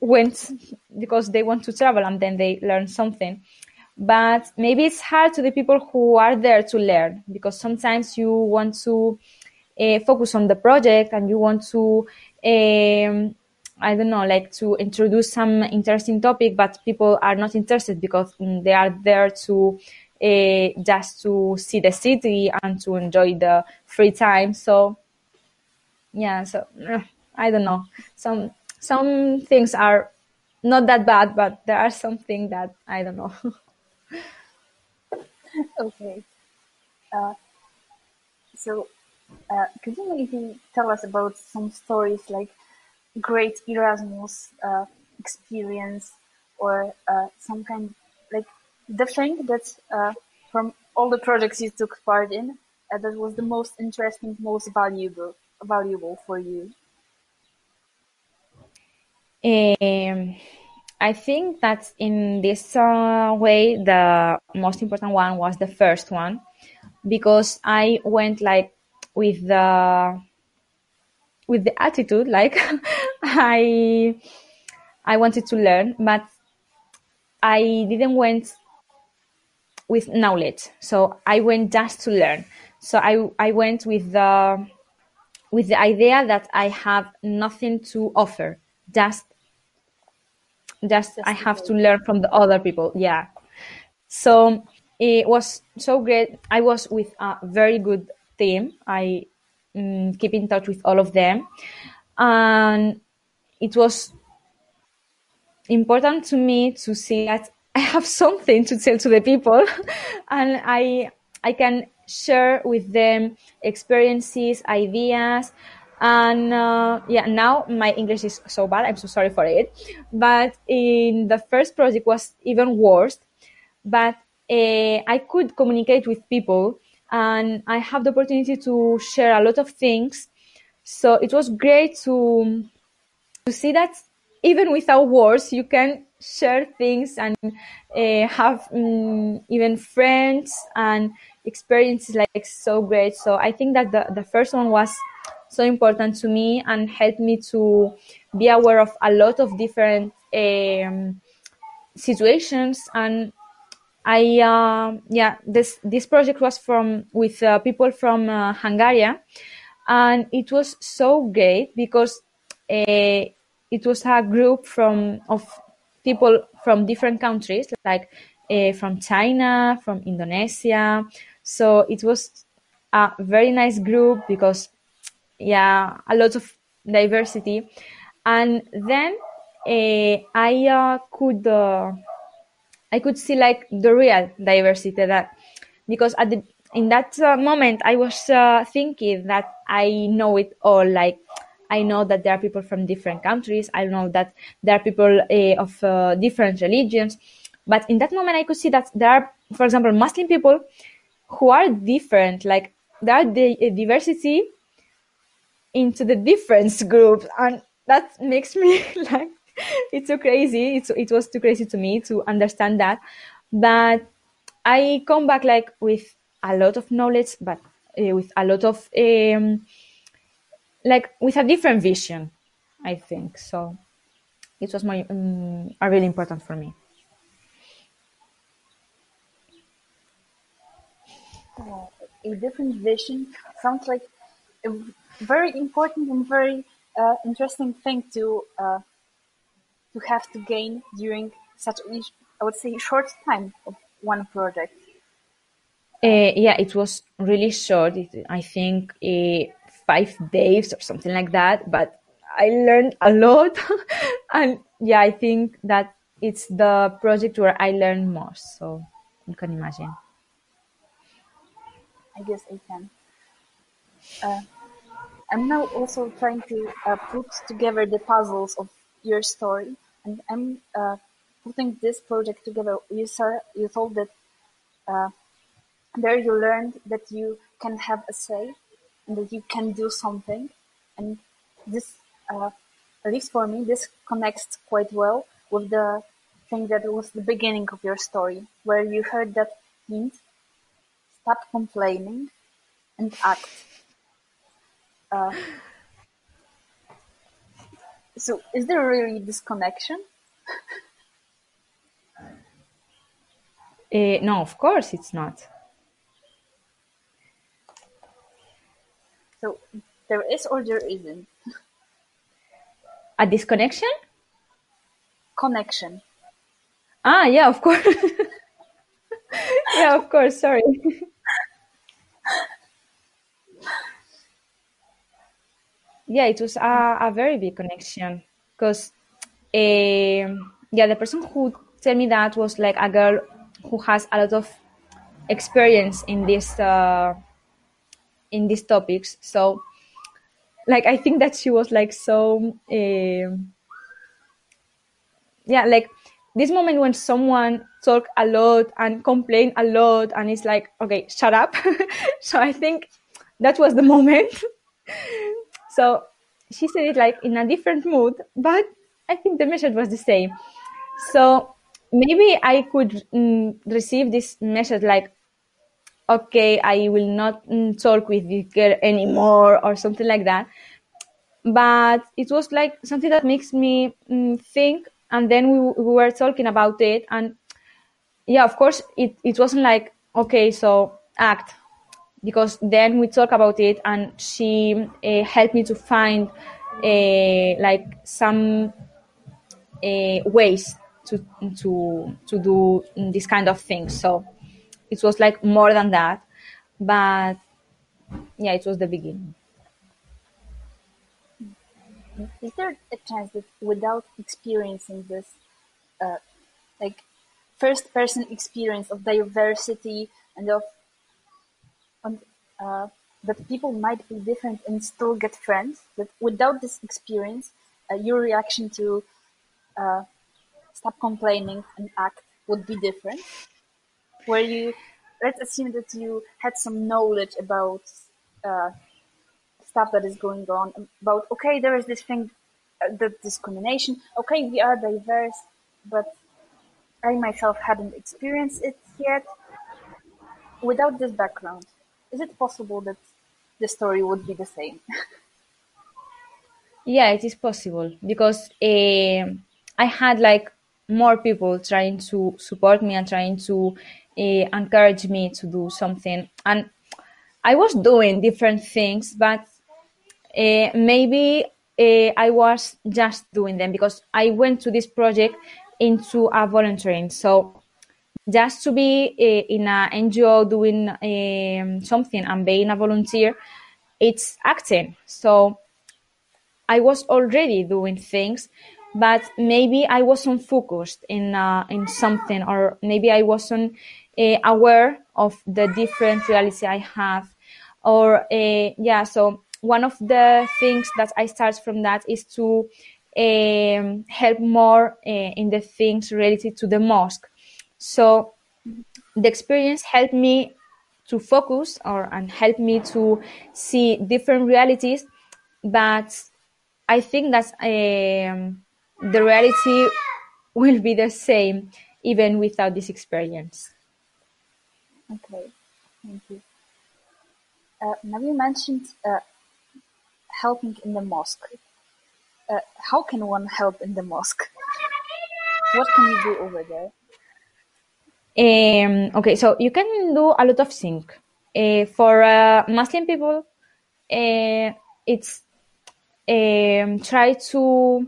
went because they want to travel and then they learn something. But maybe it's hard to the people who are there to learn because sometimes you want to uh, focus on the project and you want to um, I don't know, like to introduce some interesting topic, but people are not interested because mm, they are there to uh, just to see the city and to enjoy the free time. So yeah, so I don't know. Some some things are not that bad, but there are something that I don't know. okay. Uh, so, uh, could you maybe tell us about some stories like great Erasmus uh, experience or uh, some kind like the thing that uh, from all the projects you took part in uh, that was the most interesting, most valuable, valuable for you? Um, I think that in this uh, way, the most important one was the first one because I went like with the with the attitude like I I wanted to learn, but I didn't went with knowledge. So I went just to learn. So I I went with the with the idea that I have nothing to offer. Just just I have to learn from the other people. Yeah. So it was so great. I was with a very good team. I um, keep in touch with all of them, and it was important to me to see that I have something to tell to the people, and I I can share with them experiences, ideas, and uh, yeah, now my English is so bad. I'm so sorry for it. But in the first project was even worse. But uh, I could communicate with people, and I have the opportunity to share a lot of things. So it was great to to see that even without words, you can share things and uh, have um, even friends and experiences like so great. So I think that the, the first one was so important to me and helped me to be aware of a lot of different um, situations. And I uh, yeah this this project was from with uh, people from uh, Hungary. And it was so great because uh, it was a group from of people from different countries like uh, from China from Indonesia. So it was a very nice group because yeah, a lot of diversity. And then uh, I uh, could uh, I could see like the real diversity that because at the in that uh, moment I was uh, thinking that I know it all like I know that there are people from different countries I know that there are people uh, of different religions but in that moment I could see that there are for example Muslim people who are different like there are the diversity into the difference group and that makes me like it's so crazy. It's, it was too crazy to me to understand that. But i come back like with a lot of knowledge but uh, with a lot of um, like with a different vision i think. So it was my um, really important for me. A different vision sounds like very important and very uh, interesting thing to uh, to have to gain during such a, I would say short time of one project. Uh, yeah, it was really short. It, I think uh, five days or something like that. But I learned a lot, and yeah, I think that it's the project where I learned most. So you can imagine. I guess I can. I'm now also trying to uh, put together the puzzles of your story, and I'm uh, putting this project together. You saw, you told that uh, there you learned that you can have a say and that you can do something. And this, uh, at least for me, this connects quite well with the thing that was the beginning of your story, where you heard that hint, stop complaining and act. Uh, so is there really this connection? Uh, no, of course it's not. So there is or there isn't? A disconnection? Connection. Ah, yeah, of course. yeah, of course. Sorry. yeah, it was a, a very big connection because, uh, yeah, the person who told me that was like a girl who has a lot of experience in this uh, in these topics. So, like, I think that she was like so, uh, yeah, like this moment when someone talk a lot and complain a lot and it's like okay shut up so i think that was the moment so she said it like in a different mood but i think the message was the same. So maybe i could mm, receive this message like okay i will not mm, talk with this girl anymore or something like that. But it was like something that makes me mm, think and then we, we were talking about it and yeah of course it, it wasn't like okay so act because then we talk about it and she uh, helped me to find uh, like some uh, ways to to to do this kind of thing. So it was like more than that but yeah it was the beginning. Is there a chance that without experiencing this, uh, like first person experience of diversity and of uh, that people might be different and still get friends, that without this experience, uh, your reaction to uh, stop complaining and act would be different? Where you, let's assume that you had some knowledge about uh, stuff that is going on about okay there is this thing uh, the discrimination okay we are diverse but i myself hadn't experienced it yet without this background is it possible that the story would be the same yeah it is possible because uh, i had like more people trying to support me and trying to uh, encourage me to do something and i was doing different things but uh, maybe I was just doing them because I went to this project into a volunteering. So just to be uh, in an NGO doing um, something and being a volunteer, it's acting. So I was already doing things, but maybe I wasn't focused in uh, in something, or maybe I wasn't uh, aware of the different reality I have, or yeah. So one of the things that I start from that is to um, help more in the things related to the mosque. So the experience helped me to focus or and help me to see different realities, but I think that um, the reality will be the same even without this experience. Okay, thank you. Uh, now you mentioned uh, helping in the mosque. Uh, how can one help in the mosque? What can you do over there? Um, okay, so you can do a lot of things. Uh, for uh, Muslim people, uh, it's um, try to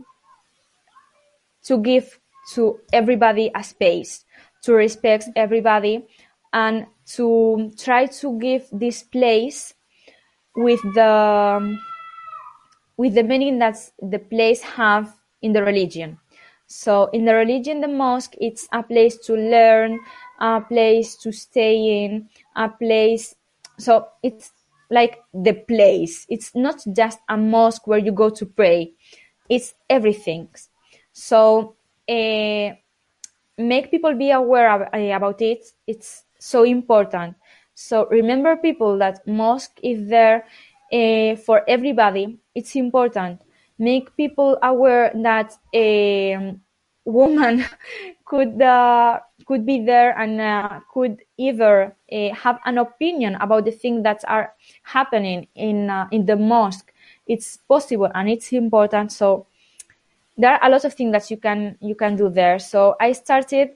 to give to everybody a space, to respect everybody, and to try to give this place with the with the meaning that the place have in the religion. So in the religion, the mosque, it's a place to learn, a place to stay in, a place. So it's like the place. It's not just a mosque where you go to pray. It's everything. So uh, make people be aware uh, about it. It's so important. So remember people that mosque is there uh, for everybody. It's important. Make people aware that a woman could uh, could be there and uh, could either uh, have an opinion about the things that are happening in uh, in the mosque. It's possible and it's important. So there are a lot of things that you can you can do there. So I started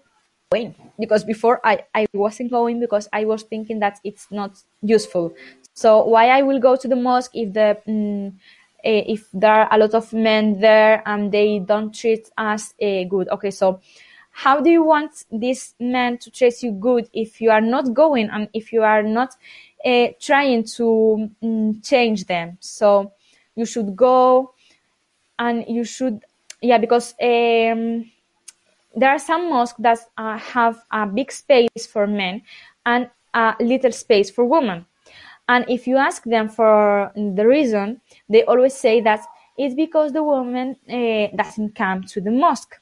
going because before I, I wasn't going because I was thinking that it's not useful. So why I will go to the mosque if the eh, if there are a lot of men there and they don't treat us uh, good? Okay, so how do you want this man to treat you good if you are not going and if you are not uh, trying to mm, change them? So you should go and you should yeah because um, there are some mosques that uh, have a big space for men and a little space for women. And if you ask them for the reason, they always say that it's because the woman uh, doesn't come to the mosque.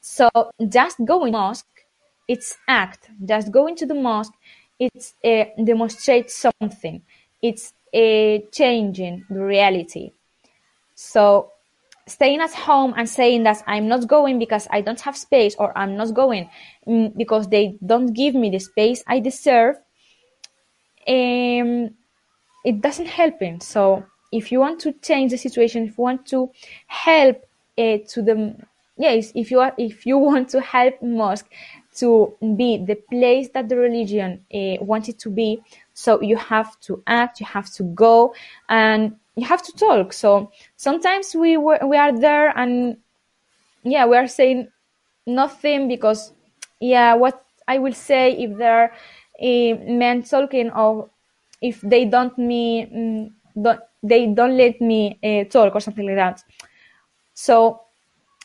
So just going to mosque, it's act. Just going to the mosque, it's uh, demonstrate something. It's uh, changing the reality. So staying at home and saying that I'm not going because I don't have space or I'm not going mm, because they don't give me the space I deserve, um, it doesn't help him. So if you want to change the situation, if you want to help uh, to the yes, if you are if you want to help mosque to be the place that the religion uh, wanted to be, so you have to act, you have to go, and you have to talk. So sometimes we were, we are there and yeah, we are saying nothing because yeah, what I will say if there men talking or if they don't me mm, don't, they don't let me uh, talk or something like that. So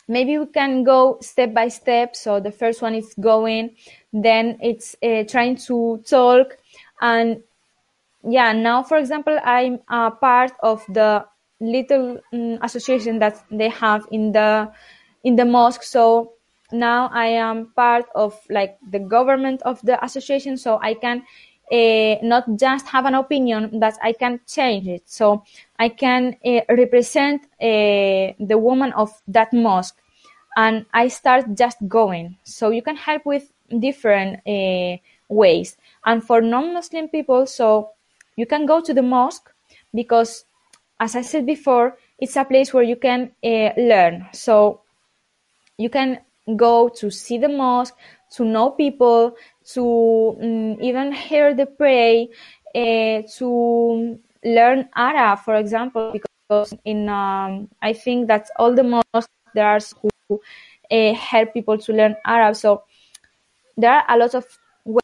maybe we can go step by step. So the first one is going, then it's uh, trying to talk, and yeah now for example i'm a part of the little um, association that they have in the in the mosque so now i am part of like the government of the association so i can uh, not just have an opinion but i can change it. So i can uh, represent uh, the woman of that mosque. And i start just going. So you can help with different ways. And for non-muslim people so you can go to the mosque because, as I said before, it's a place where you can learn. So you can go to see the mosque, to know people, to um, even hear the pray, uh, to learn Arab, for example, because in um, I think that all the mosques there are who uh, help people to learn Arab. So there are a lot of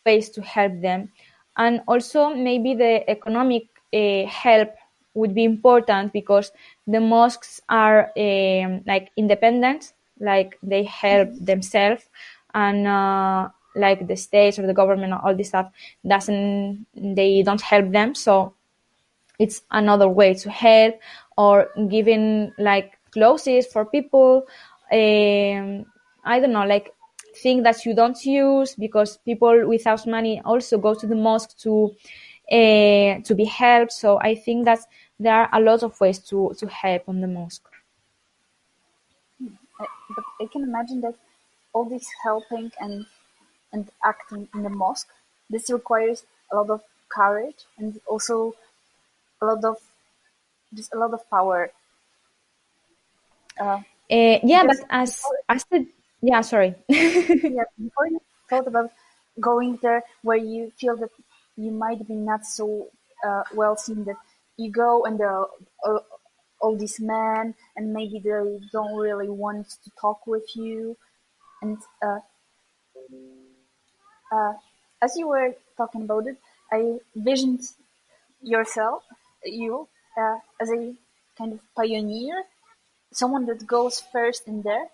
ways to help them and also maybe the economic uh, help would be important because the mosques are like independent like they help themselves and uh, like the states or the government or all this stuff doesn't they don't help them so it's another way to help or giving like clothes for people um, i don't know like thing that you don't use because people without money also go to the mosque to uh, to be helped. So I think that there are a lot of ways to to help on the mosque. But I can imagine that all this helping and and acting in the mosque this requires a lot of courage and also a lot of just a lot of power. Uh, uh, yeah, but as as the yeah, sorry. yeah, before you thought about going there where you feel that you might be not so uh, well seen that you go and there are all, these men and maybe they don't really want to talk with you and uh, uh, as you were talking about it i visioned yourself you uh, as a kind of pioneer someone that goes first in there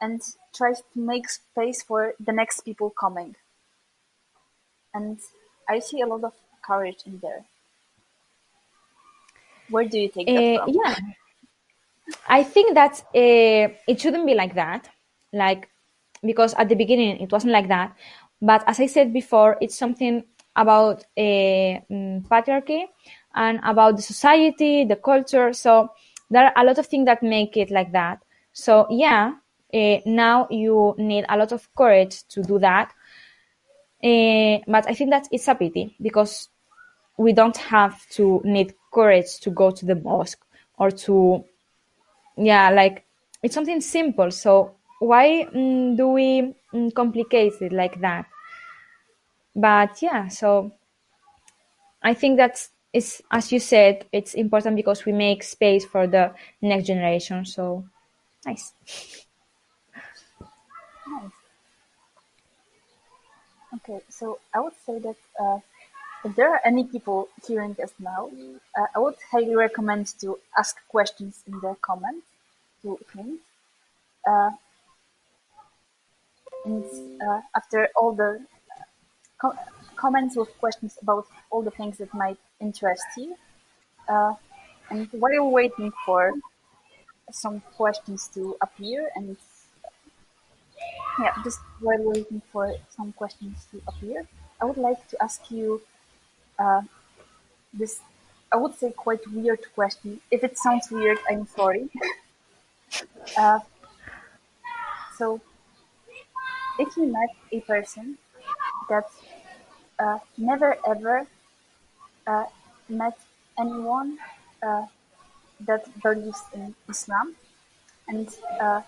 and tries to make space for the next people coming. And I see a lot of courage in there. Where do you take that uh, from? Yeah, I think that uh, it shouldn't be like that. Like because at the beginning it wasn't like that. But as I said before, it's something about uh, patriarchy and about the society, the culture. So there are a lot of things that make it like that. So yeah, uh, now you need a lot of courage to do that. Uh, but I think that it's a pity because we don't have to need courage to go to the mosque or to, yeah, like it's something simple. So why mm, do we mm, complicate it like that? But yeah, so I think that's it's as you said, it's important because we make space for the next generation. So nice. Nice. Okay, so I would say that uh, if there are any people hearing us now, uh, I would highly recommend to ask questions in the comments to him. Uh, and uh, after all the co- comments with questions about all the things that might interest you, uh, and while waiting for some questions to appear and yeah, just while waiting for some questions to appear, I would like to ask you uh, this, I would say, quite weird question. If it sounds weird, I'm sorry. uh, so, if you met a person that uh, never ever uh, met anyone uh, that believes in Islam and uh,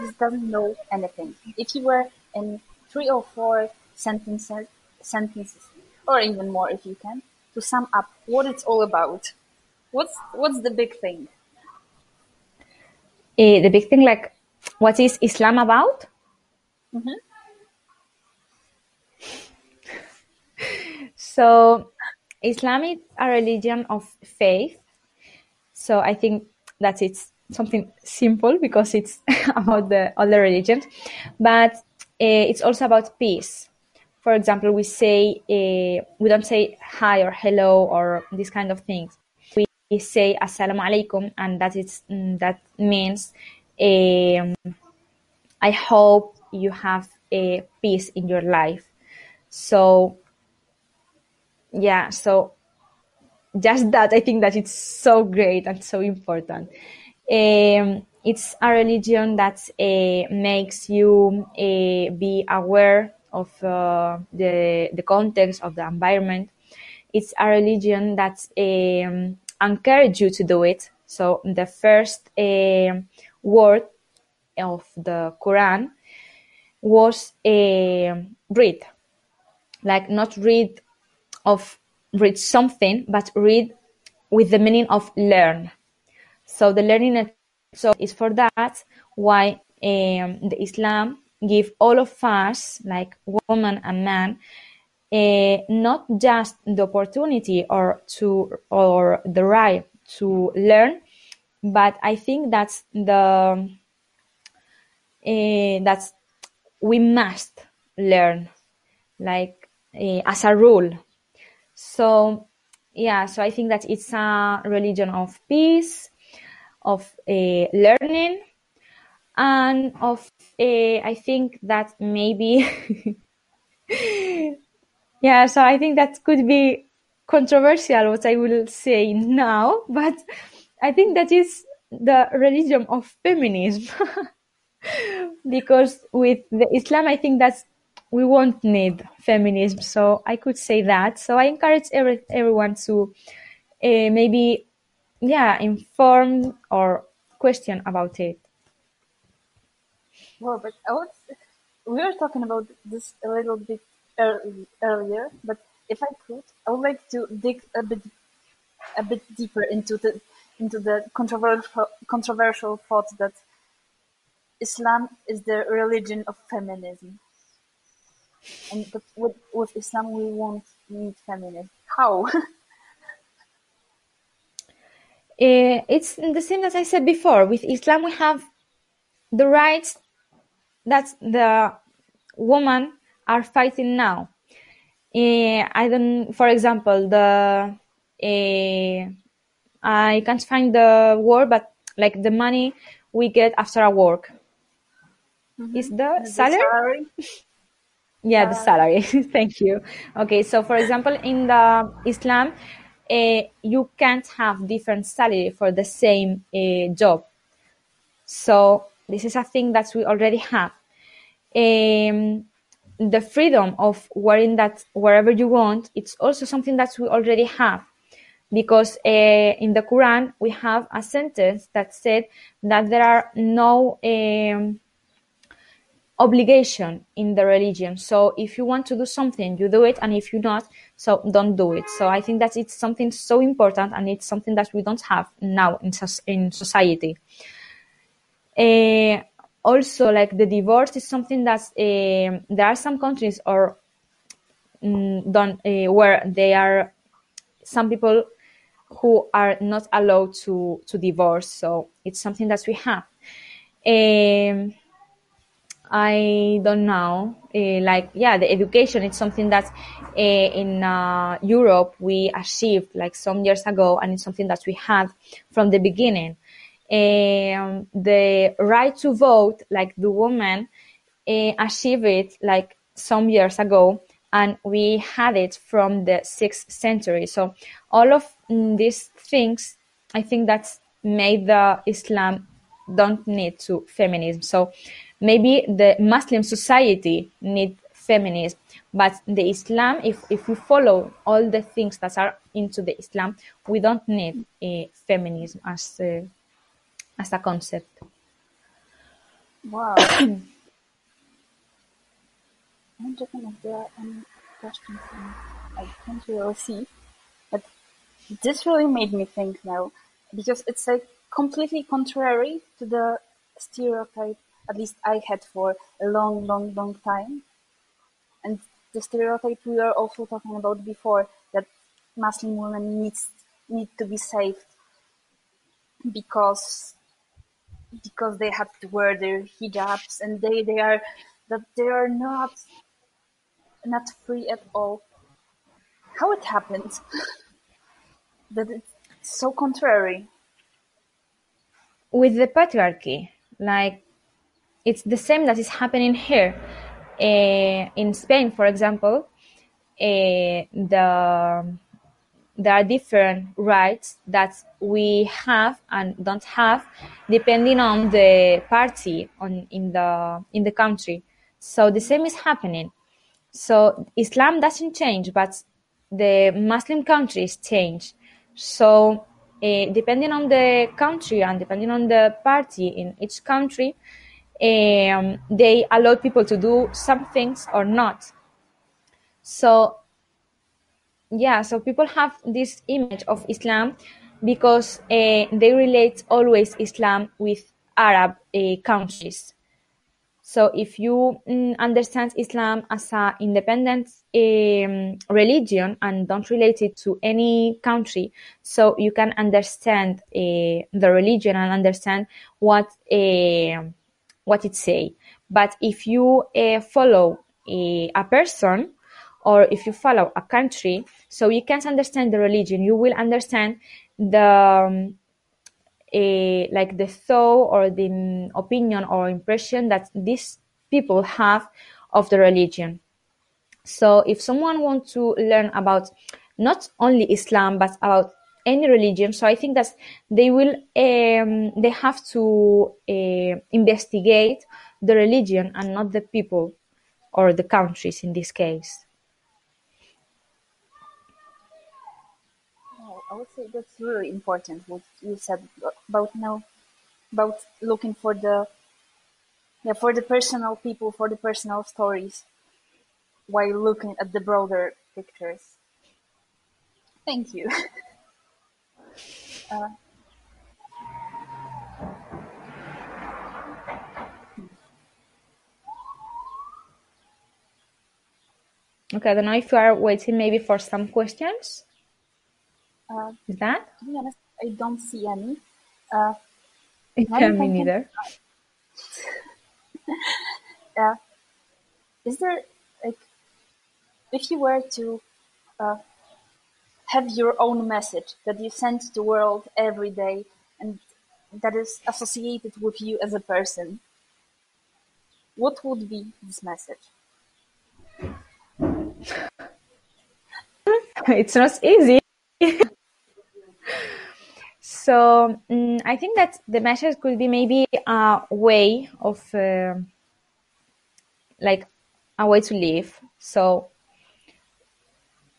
just doesn't know anything. If you were in three or four sentences, sentences, or even more if you can, to sum up what it's all about, what's what's the big thing? Uh, the big thing, like, what is Islam about? Mm-hmm. So, Islam is a religion of faith. So, I think that it's something simple because it's about the other religions, but uh, it's also about peace. For example, we say uh, we don't say hi or hello or these kind of things. We say assalamu alaikum, and that is mm, that means I hope you have a peace in your life. So yeah, so just that I think that it's so great and so important. Um, it's a religion that uh, makes you uh, be aware of uh, the the context of the environment. It's a religion that um, encourages you to do it. So the first word of the Quran was read, like not read of read something, but read with the meaning of learn. So the learning so is for that why um, the Islam give all of us, like woman and man, uh, not just the opportunity or to or the right to learn, but I think that's the uh, that's we must learn, like uh, as a rule. So yeah, so I think that it's a religion of peace, of learning and of uh, i think that maybe yeah so i think that could be controversial what i will say now but i think that is the religion of feminism. Because with the islam i think that we won't need feminism so i could say that. So i encourage every, everyone to uh, maybe yeah inform or question about it well but I was, we were talking about this a little bit early, earlier but if i could i would like to dig a bit a bit deeper into the into the controversial controversial thought that islam is the religion of feminism. And with, with islam we won't need feminism. How? Uh, it's the same as I said before. With Islam, we have the rights that the women are fighting now. Uh, I don't, for example, the uh, I can't find the word, but like the money we get after a work mm-hmm. is the, the salary. salary? yeah, the salary. Thank you. Okay, so for example, in the Islam, uh, you can't have different salary for the same uh, job. So this is a thing that we already have. Um, the freedom of wearing that wherever you want, it's also something that we already have. Because uh, in the Quran, we have a sentence that said that there are no um, obligation in the religion. So if you want to do something, you do it, and if you not, so don't do it. So I think that it's something so important, and it's something that we don't have now in in society. Uh, also, like the divorce is something that uh, there are some countries or um, don't uh, where they are some people who are not allowed to to divorce. So it's something that we have. Um, I don't know. Uh, like, yeah, the education is something that uh, in uh, Europe we achieved like some years ago, and it's something that we had from the beginning. Um, the right to vote, like the woman, uh, achieved it like some years ago, and we had it from the sixth century. So all of mm, these things, I think that's made the Islam don't need to feminism. So maybe the Muslim society need feminism, but the Islam, if, if we follow all the things that are into the Islam, we don't need a feminism as a, as a concept. Wow. I'm checking if there are any questions. I can't really see, but this really made me think now because it's like completely contrary to the stereotype at least I had for a long, long, long time. And the stereotype we were also talking about before that Muslim women needs need to be saved because because they have to wear their hijabs and they, they are that they are not not free at all. How it happened that it's so contrary with the patriarchy like it's the same that is happening here. Uh, in Spain, for example, uh, the there are different rights that we have and don't have depending on the party on in the in the country. So the same is happening. So Islam doesn't change, but the Muslim countries change. So uh, depending on the country and depending on the party in each country, um, they allow people to do some things or not. So, yeah, so people have this image of Islam because uh, they relate always Islam with Arab uh, countries. So if you mm, understand Islam as an independent um, religion and don't relate it to any country, so you can understand uh, the religion and understand what uh, what it say. But if you uh, follow a, a person or if you follow a country, so you can't understand the religion, you will understand the um, a, like the thought or the opinion or impression that these people have of the religion. So if someone wants to learn about not only Islam but about any religion. So I think that they will um, they have to uh, investigate the religion and not the people or the countries in this case. I would say that's really important what you said about now about looking for the yeah for the personal people for the personal stories while looking at the broader pictures. Thank you. Uh, okay, I don't know if you are waiting maybe for some questions. Uh, Is that? to be honest, I don't see any. Uh, yeah, me neither. uh, is there like if you were to uh, have your own message that you send to the world every day and that is associated with you as a person, what would be this message? it's not easy. So um, I think that the message could be maybe a way of uh, like a way to live. So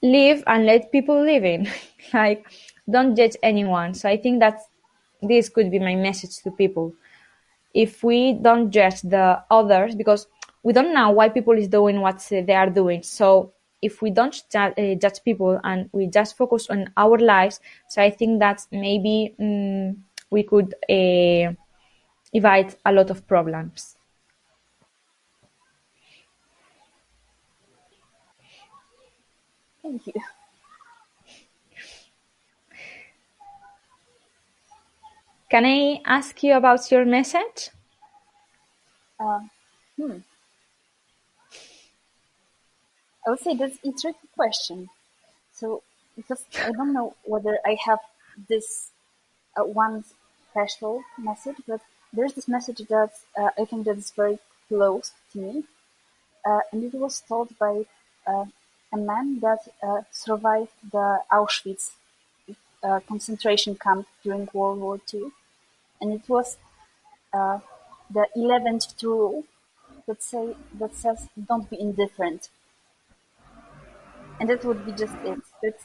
live and let people live in. like don't judge anyone. So I think that this could be my message to people. If we don't judge the others, because we don't know why people is doing what they are doing. So if we don't uh, judge people and we just focus on our lives, so I think that maybe um, we could uh, evade a lot of problems. Thank you. Can I ask you about your message? Uh, hmm. I would say that's a tricky question. So, because I don't know whether I have this uh, one special message, but there's this message that uh, I think that is very close to me, uh, and it was told by uh, a man that uh, survived the Auschwitz uh, concentration camp during World War II, and it was the eleventh rule that say that says don't be indifferent and that would be just it.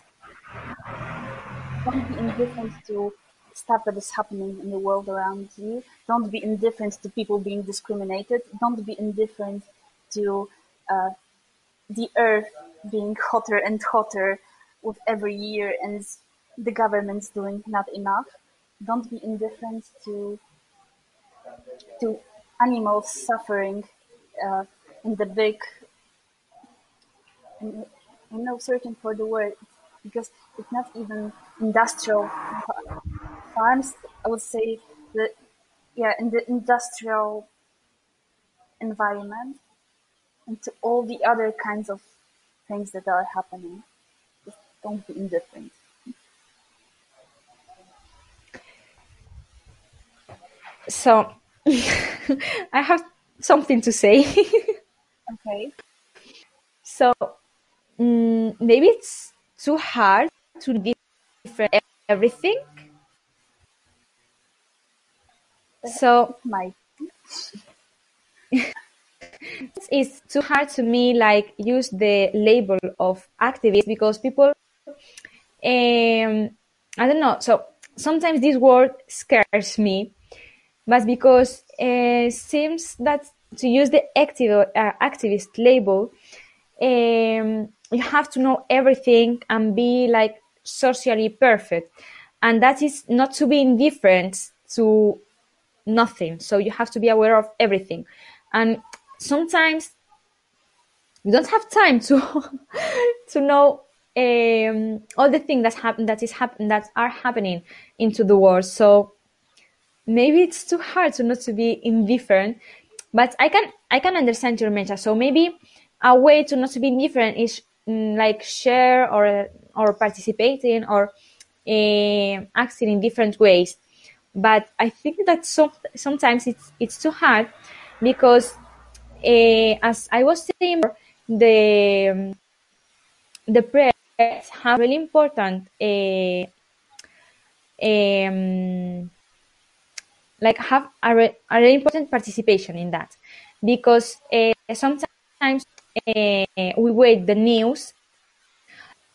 Don't be indifferent to stuff that is happening in the world around you. Don't be indifferent to people being discriminated. Don't be indifferent to uh, the earth being hotter and hotter with every year and the government's doing not enough. Don't be indifferent to to animals suffering uh, in the big I'm not searching for the word because it's not even industrial farms. I would say that, yeah, in the industrial environment and to all the other kinds of things that are happening. Just don't be indifferent. So, I have something to say. okay. So, mm, maybe it's too hard to different everything. So my it's too hard to me like use the label of activist because people um I don't know so sometimes this word scares me but because it uh, seems that to use the active, uh, activist label um, you have to know everything and be like socially perfect. And that is not to be indifferent to nothing. So you have to be aware of everything. And sometimes you don't have time to to know um, all the things that happen that is happen that are happening into the world. So maybe it's too hard to not to be indifferent but i can i can understand your message. So maybe a way to not to be indifferent is like share or or participating or uh, acting in different ways. But i think that some, sometimes it's it's too hard because uh, as i was saying the the press have really important uh, um, like have a, re- a really important participation in that. Because uh, sometimes uh, we wait the news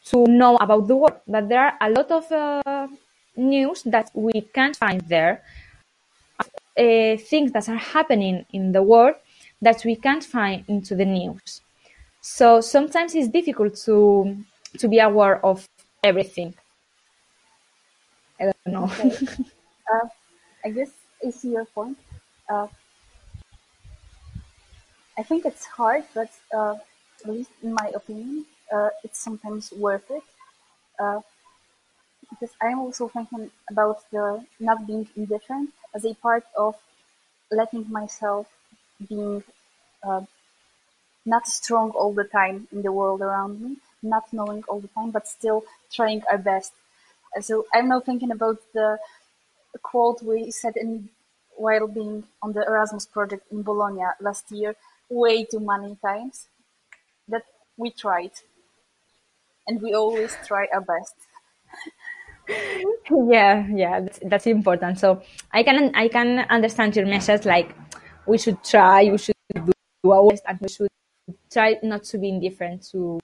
to know about the world. But there are a lot of uh, news that we can't find there, uh, things that are happening in the world that we can't find into the news. So sometimes it's difficult to to be aware of everything. I don't know. Okay. uh, I guess I see your point. I think it's hard, but uh, at least in my opinion, uh, it's sometimes worth it. Uh, because I'm also thinking about the not being indifferent as a part of letting myself being uh, not strong all the time in the world around me, not knowing all the time, but still trying our best. So I'm now thinking about the quote we said in while being on the Erasmus project in Bologna last year, way too many times that we tried and we always try our best yeah, yeah, that's, that's important. So I can I can understand your message. Like we should try, we should do our best, and we should try not to be indifferent to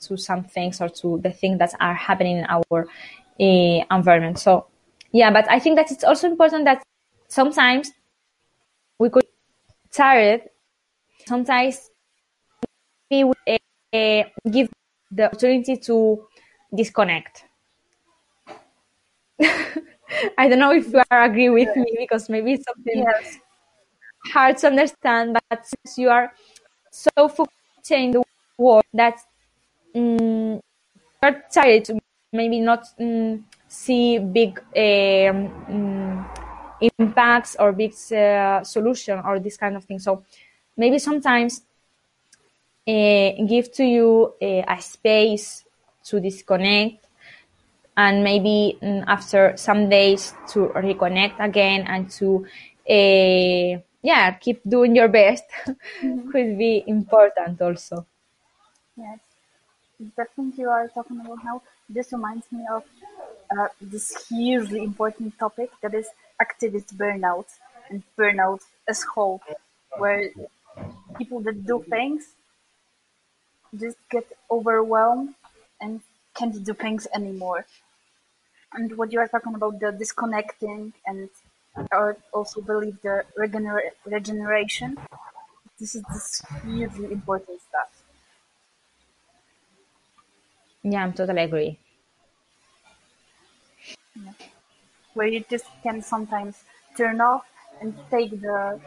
to some things or to the things that are happening in our uh, environment. So yeah, but I think that it's also important that sometimes we could tired. Sometimes we uh, give the opportunity to disconnect. I don't know if you are agree with me because maybe it's something yes. hard to understand, but since you are so focused in the world that um, you're tired to maybe not um, see big um, um, impacts or big uh, solution or this kind of thing. So maybe sometimes uh, give to you uh, a space to disconnect and maybe mm, after some days to reconnect again and to uh, yeah keep doing your best mm-hmm. could be important also. Yes. The thing you are talking about now. This reminds me of uh, this hugely important topic that is activist burnout. And burnout as whole where people that do things just get overwhelmed and can't do things anymore. And what you are talking about, the disconnecting and I also believe the regener- regeneration, this is this hugely important stuff. Yeah, I'm totally agree. Yeah. Where you just can sometimes turn off and take the,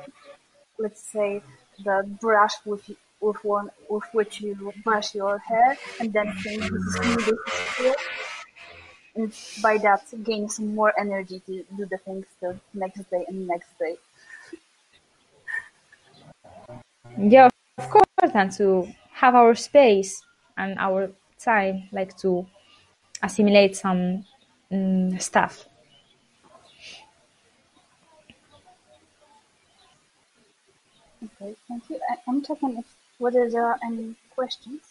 let's say, the brush with with one with which you brush your hair and then change the smoothest feel. And by that gain some more energy to do the things the next day and next day. Yeah, of course, and to have our space and our time, like to assimilate some um, stuff. Okay, thank you. I, am checking if whether there are any questions.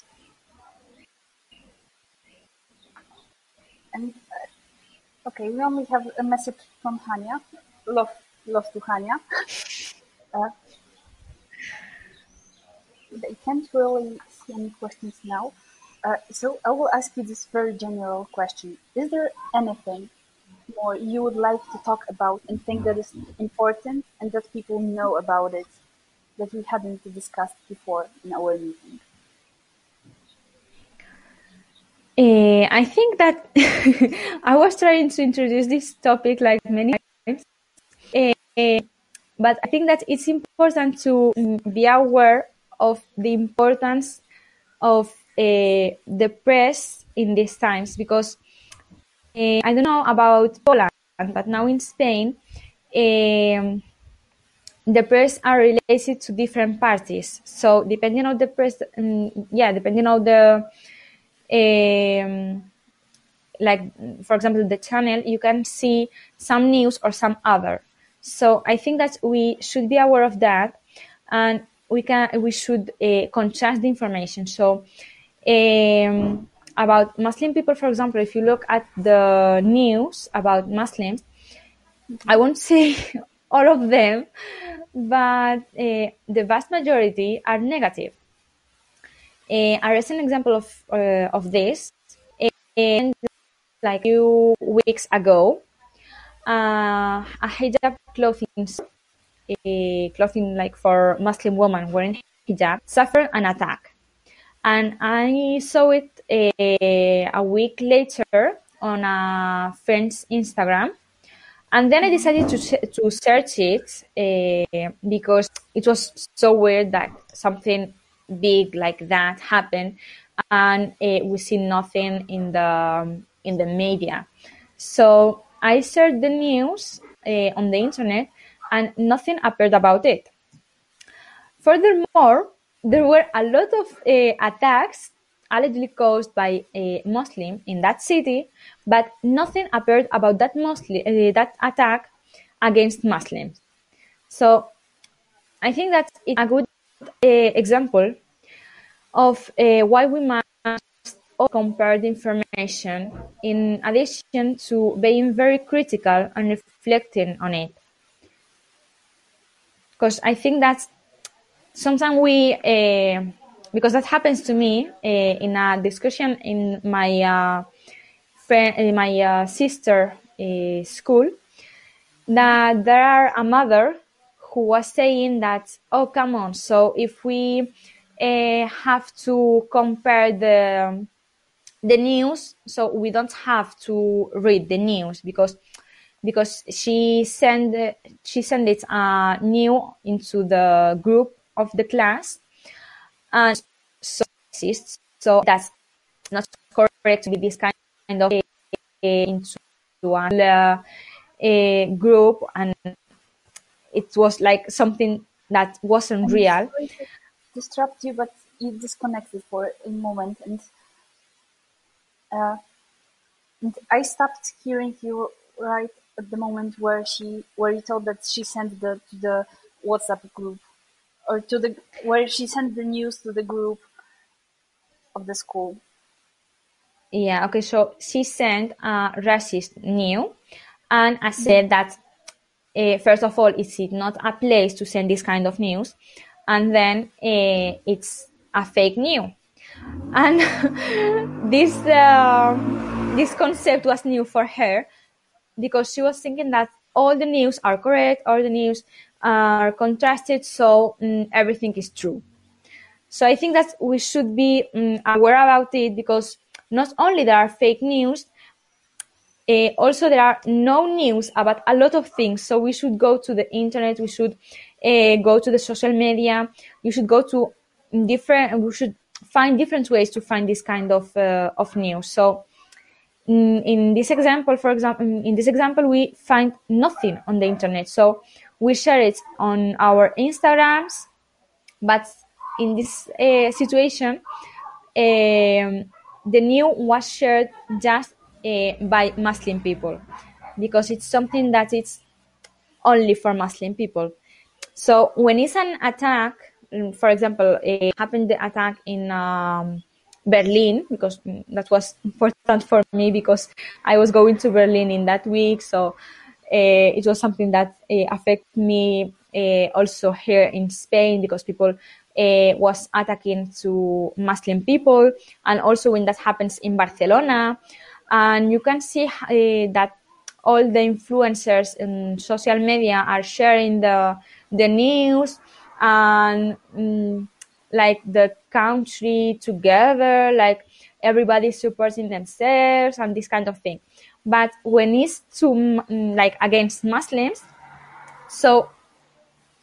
And uh, okay, we only have a message from Hania. Love, love to Hania. Uh, I can't really see any questions now. Uh, so I will ask you this very general question. Is there anything more you would like to talk about and think that is important and that people know about it that we hadn't discussed before in our meeting? Uh, I think that I was trying to introduce this topic like many times, uh, but I think that it's important to be aware of the importance of uh, the press in these times because I don't know about Poland, but now in Spain, um, the press are related to different parties. So depending on the press, um, yeah, depending on the, um, like for example, the channel, you can see some news or some other. So I think that we should be aware of that, and we can we should uh, contrast the information. So um, about Muslim people, for example, if you look at the news about Muslims, I won't say all of them, but uh, the vast majority are negative. Uh, a recent example of uh, of this, and like a few weeks ago, uh, a hijab clothing, a clothing like for Muslim women wearing hijab, suffered an attack, and I saw it a, a week later on a friend's Instagram and then I decided to, to search it uh, because it was so weird that something big like that happened and uh, we see nothing in the in the media. So I searched the news uh, on the internet and nothing appeared about it. Furthermore, there were a lot of attacks allegedly caused by a Muslim in that city, but nothing appeared about that Muslim uh, that attack against Muslims. So I think that's a good uh, example of uh, why we must compare the information in addition to being very critical and reflecting on it. Because I think that sometimes we, uh, because that happens to me uh, in a discussion in my uh, friend, in my uh, sister uh, school, that there are a mother who was saying that, oh, come on, so if we uh, have to compare the the news, so we don't have to read the news because because she sent she sent it uh, new into the group of the class, and so so that's not correct with this kind of uh, into a uh, group and it was like something that wasn't I'm real. disrupt you, but you disconnected for a moment, and uh, and I stopped hearing you right at the moment where she where you told that she sent the to the WhatsApp group or to the where she sent the news to the group of the school. Yeah, okay, so she sent a racist news, and I said that uh, first of all, it's not a place to send this kind of news, and then uh, it's a fake news. And this uh, this concept was new for her because she was thinking that all the news are correct, all the news are contrasted, so mm, everything is true. So I think that we should be um, aware about it because not only there are fake news, uh, also there are no news about a lot of things. So we should go to the internet, we should uh, go to the social media, you should go to different, we should find different ways to find this kind of uh, of news. So in, in this example, for example, in this example, we find nothing on the internet. So we share it on our Instagrams, but in this uh, situation, um, the new was shared just uh, by Muslim people because it's something that it's only for Muslim people. So when it's an attack, mm, for example, it happened the attack in um, Berlin because mm, that was important for me because I was going to Berlin in that week. So uh, it was something that uh, affected me uh, also here in Spain because people uh, was attacking to Muslim people, and also when that happens in Barcelona, and you can see uh, that all the influencers in social media are sharing the the news. And um, like the country together, like everybody supporting themselves and this kind of thing. But when it's to like against Muslims, so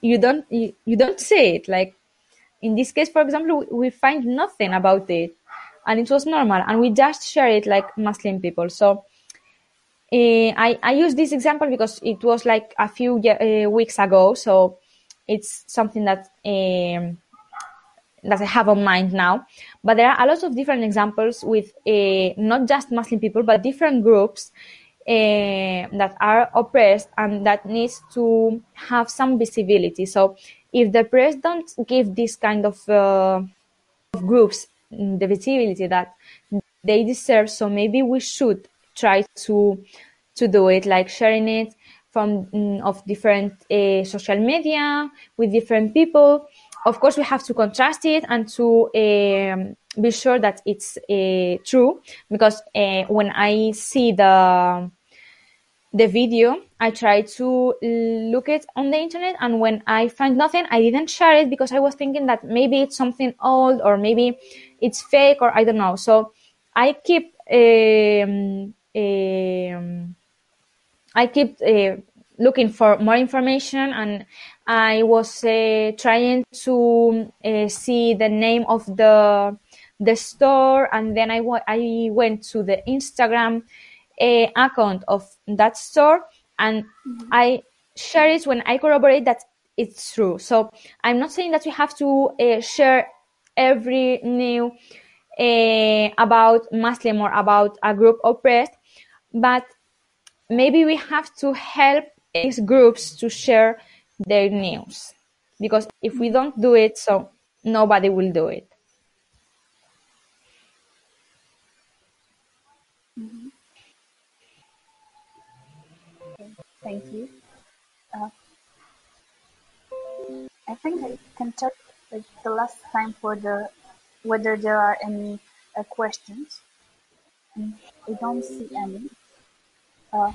you don't you, you don't see it. Like in this case for example we find nothing about it and it was normal and we just share it like muslim people so uh, I, I use this example because it was like a few uh, weeks ago so it's something that um, that I have on mind now. But there are a lot of different examples with uh, not just Muslim people, but different groups uh, that are oppressed and that needs to have some visibility. So if the press don't give this kind of, uh, of groups the visibility that they deserve, so maybe we should try to to do it, like sharing it from mm, of different uh, social media with different people. Of course, we have to contrast it and to um, be sure that it's uh, true. Because uh, when I see the the video, I try to look it on the internet, and when I find nothing, I didn't share it because I was thinking that maybe it's something old or maybe it's fake or I don't know. So I keep um, um, I keep uh, looking for more information, and I was uh, trying to uh, see the name of the the store, and then I, I went to the Instagram uh, account of that store, and mm-hmm. I share it when I corroborate that it's true. So I'm not saying that we have to uh, share every new uh, about Muslim or about a group oppressed, but maybe we have to help these groups to share their news because if we don't do it, so nobody will do it. Mhm. Okay, Thank you. Uh, I think I can check the last time for the whether there are any uh, questions. And I don't see any. Uh,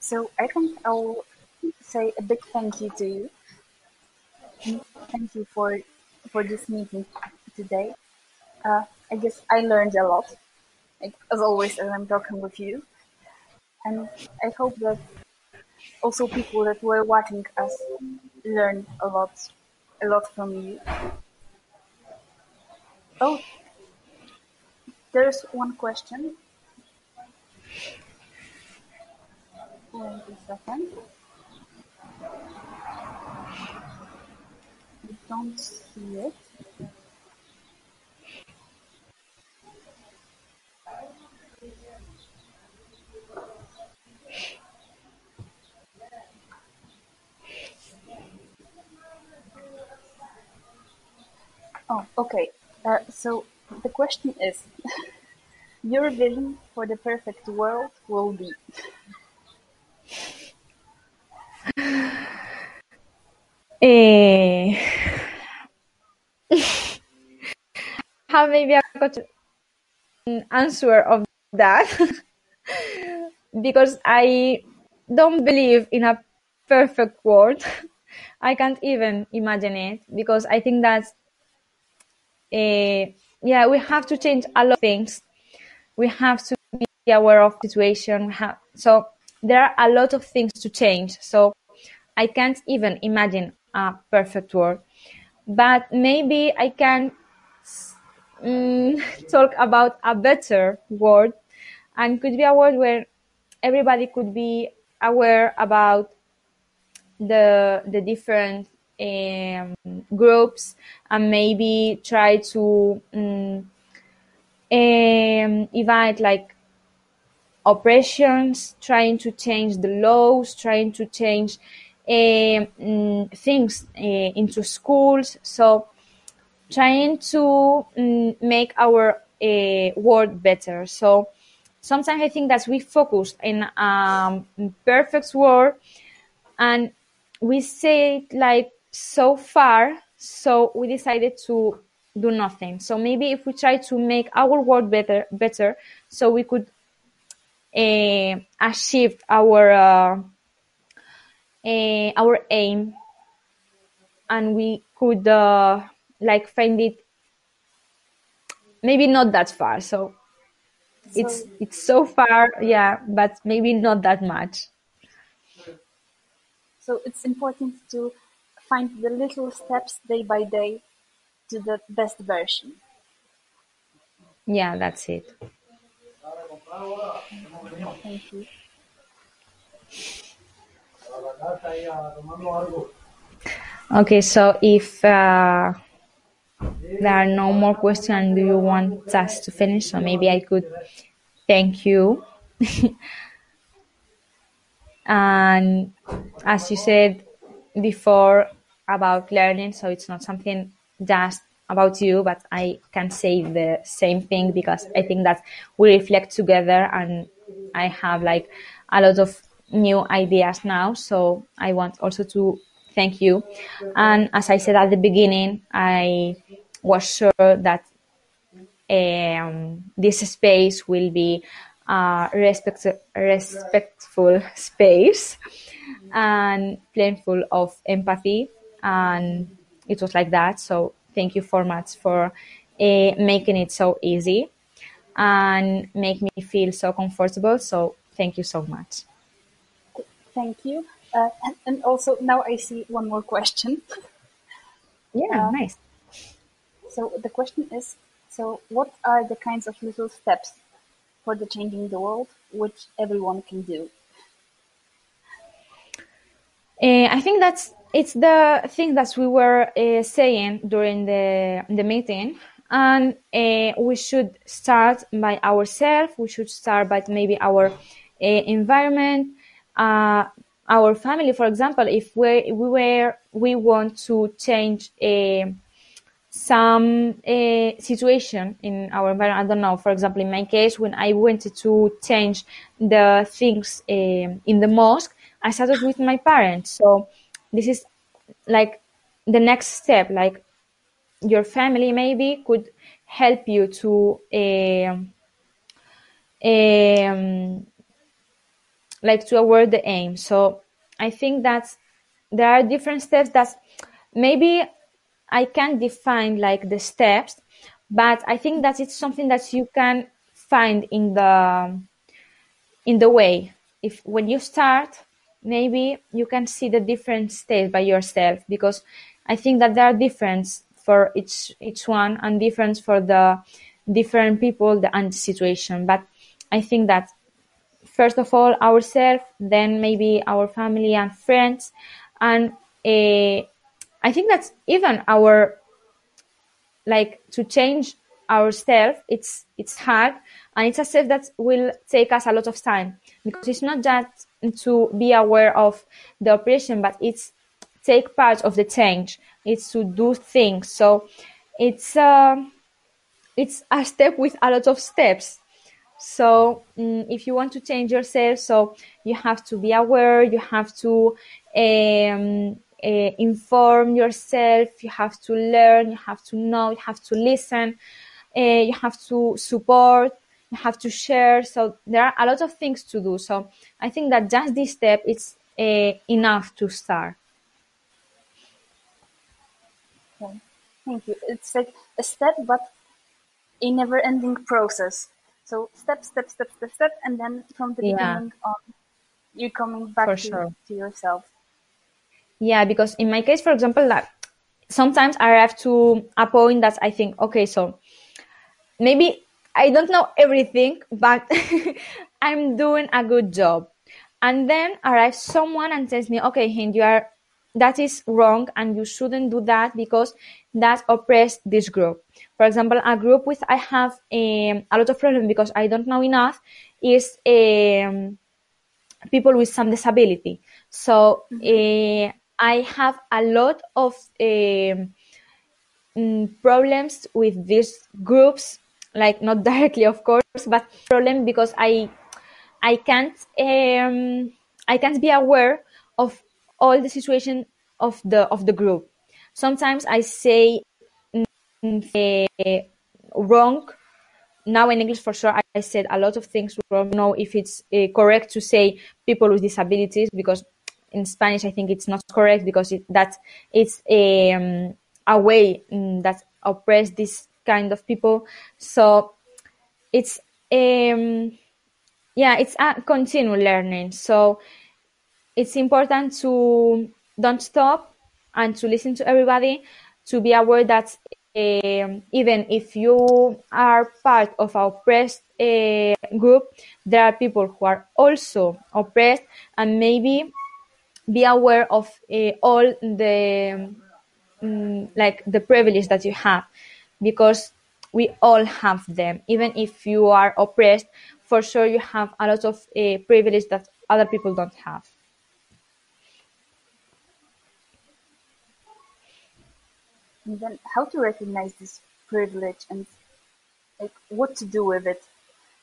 so I think I'll say a big thank you to you. Thank you for for this meeting today. Uh, I guess I learned a lot, like, as always, as I'm talking with you. And I hope that also people that were watching us learned a lot, a lot from you. Oh, there's one question. Wait a second. I don't see it. Oh, okay. Uh, so the question is, your vision for the perfect world will be. Eh, how maybe I got an answer of that because I don't believe in a perfect world. I can't even imagine it because I think that uh, yeah, we have to change a lot of things. We have to be aware of situation. Have, so there are a lot of things to change. So I can't even imagine a perfect world. But maybe I can mm, talk about a better world and could be a world where everybody could be aware about the the different um, groups and maybe try to um, um, evade like oppressions, trying to change the laws, trying to change um, mm, things uh, into schools. So trying to mm, make our uh, world better. So sometimes I think that we focus in a um, perfect world and we say like so far, so we decided to do nothing. So maybe if we try to make our world better, better, so we could uh, achieve our uh, uh, our aim, and we could uh, like find it maybe not that far. So it's So, it's so far, yeah, but maybe not that much. so it's important to find the little steps day by day to the best version. Yeah, that's it. Thank you. Okay, so if uh, there are no more questions, do you want us to finish? So maybe I could thank you. and as you said before about learning, so it's not something just about you, but I can say the same thing because I think that we reflect together and I have like a lot of new ideas now. So I want also to thank you. And as I said at the beginning, I was sure that um, this space will be a respect, respectful space and plentiful of empathy. And it was like that. So thank you for much for uh, making it so easy and make me feel so comfortable. So thank you so much. Thank you. Uh, and, and also now I see one more question. Yeah, Uh, nice. so the question is, so what are the kinds of little steps for the changing the world which everyone can do? Uh, I think that's it's the thing that we were uh, saying during the the meeting, and uh, we should start by ourselves. We should start by maybe our uh, environment, uh, our family. For example, if we we were we want to change uh, some situation in our environment. I don't know. For example, in my case, when I wanted to change the things in the mosque, I started with my parents. So this is like the next step. Like your family maybe could help you to uh, um, like to award the aim. So I think that there are different steps that maybe I can't define like the steps, but I think that it's something that you can find in the in the way. If when you start, maybe you can see the different steps by yourself because I think that there are different for each each one and different for the different people the and situation. But I think that first of all ourselves, then maybe our family and friends, and uh, I think that even our like to change ourselves, it's it's hard and it's a step that will take us a lot of time because it's not just to be aware of the operation, but it's take part of the change. It's to do things. So it's uh, it's a step with a lot of steps. So um, if you want to change yourself, so you have to be aware. You have to um, uh, inform yourself. You have to learn. You have to know. You have to listen. Uh, you have to support. You have to share. So there are a lot of things to do. So I think that just this step is uh, enough to start. Okay. Thank you. It's like a step, but a never-ending process. So step, step, step, step, step, and then from the Yeah. beginning on, you're coming back to, sure. to yourself. Yeah, because in my case, for example, like sometimes I have to a point that I think, okay, so maybe I don't know everything, but I'm doing a good job. And then arrives someone and tells me, okay, Hind, you are that is wrong and you shouldn't do that because that oppressed this group. For example, a group with I have um, a lot of problem because I don't know enough is um, people with some disability. So uh, I have a lot of um, mm, problems with these groups, like not directly, of course, but problem because I I can't um, I can't be aware of all the situation of the of the group. Sometimes I say eh, wrong now in English for sure I, I said a lot of things wrong. Know if it's uh, correct to say people with disabilities because in Spanish I think it's not correct because it, that it's a, um, a way mm, that oppress this kind of people. So it's um yeah it's a continual learning. So it's important to don't stop and to listen to everybody to be aware that um, even if you are part of a oppressed uh, group, there are people who are also oppressed, and maybe be aware of uh, all the um, like the privilege that you have, because we all have them. Even if you are oppressed, for sure you have a lot of uh, privilege that other people don't have. And then how to recognize this privilege and like what to do with it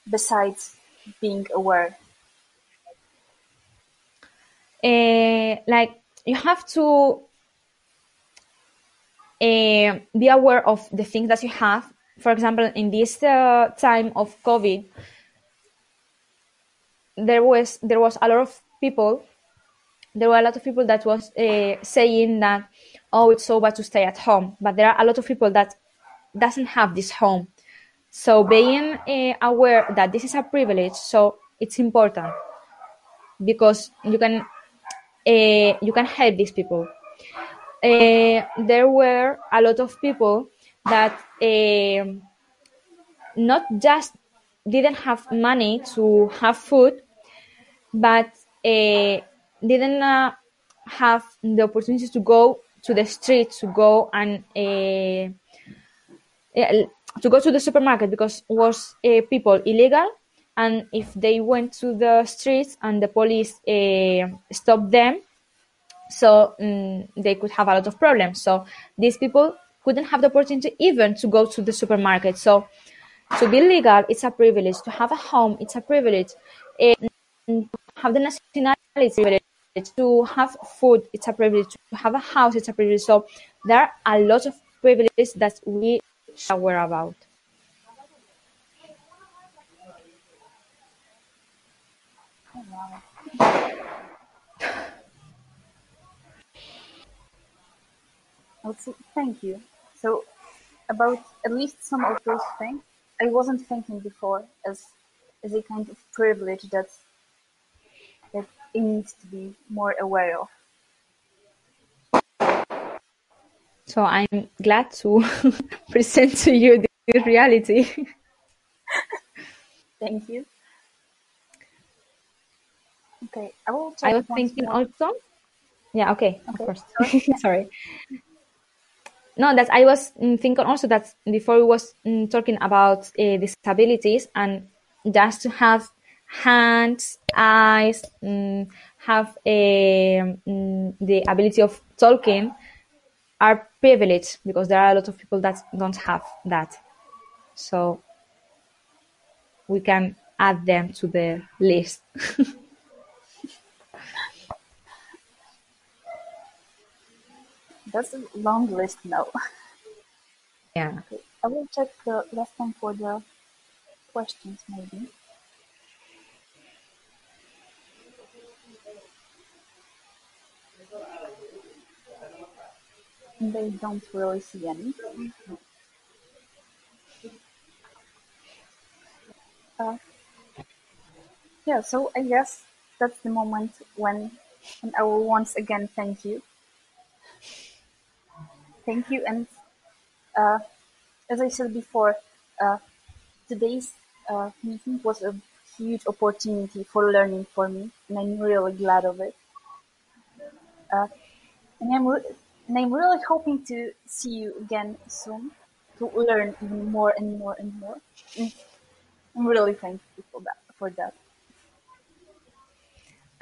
besides being aware. uh, like you have to uh, be aware of the things that you have. For example, in this uh, time of COVID, there was there was a lot of people. There were a lot of people that was uh, saying that, oh, it's so bad to stay at home. But there are a lot of people that doesn't have this home. So being uh, aware that this is a privilege, so it's important because you can uh, you can help these people. Uh, there were a lot of people that uh, not just didn't have money to have food, but uh, didn't uh, have the opportunity to go to the street to go and to go to the supermarket because was uh, people illegal. And if they went to the streets and the police uh, stopped them so mm they could have a lot of problems so these people couldn't have the opportunity even to go to the supermarket. So to be legal, it's a privilege. To have a home, it's a privilege. And to have the nationality. To have food, it's a privilege. To have a house, it's a privilege. So there are a lot of privileges that we should aware about. Also, thank you. So, about at least some of those things, I wasn't thinking before as as a kind of privilege that that it needs to be more aware of. So I'm glad to present to you this reality. Thank you. Okay, I will. I was thinking more. also. Yeah. Okay. okay. Of course. Sorry. no, that I was mm, thinking also that before we was mm, talking about uh, disabilities and just to have hands, eyes, mm, have a, mm, the ability of talking are privileged because there are a lot of people that don't have that. So we can add them to the list. That's a long list now. Yeah. Okay. I will check the last time for the questions maybe. They don't really see any. Uh, yeah, so I guess that's the moment when, and I will once again thank you Thank you. And uh, as I said before, uh, today's uh, meeting was a huge opportunity for learning for me, and I'm really glad of it. Uh, and I'm and I'm really hoping to see you again soon to learn even more and more and more. And I'm really thankful for that. For that.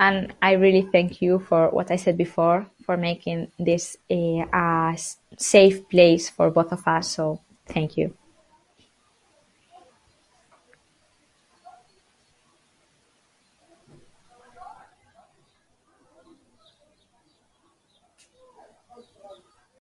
And I really thank you for what I said before, for making this eh, a, a safe place for both of us. So thank you.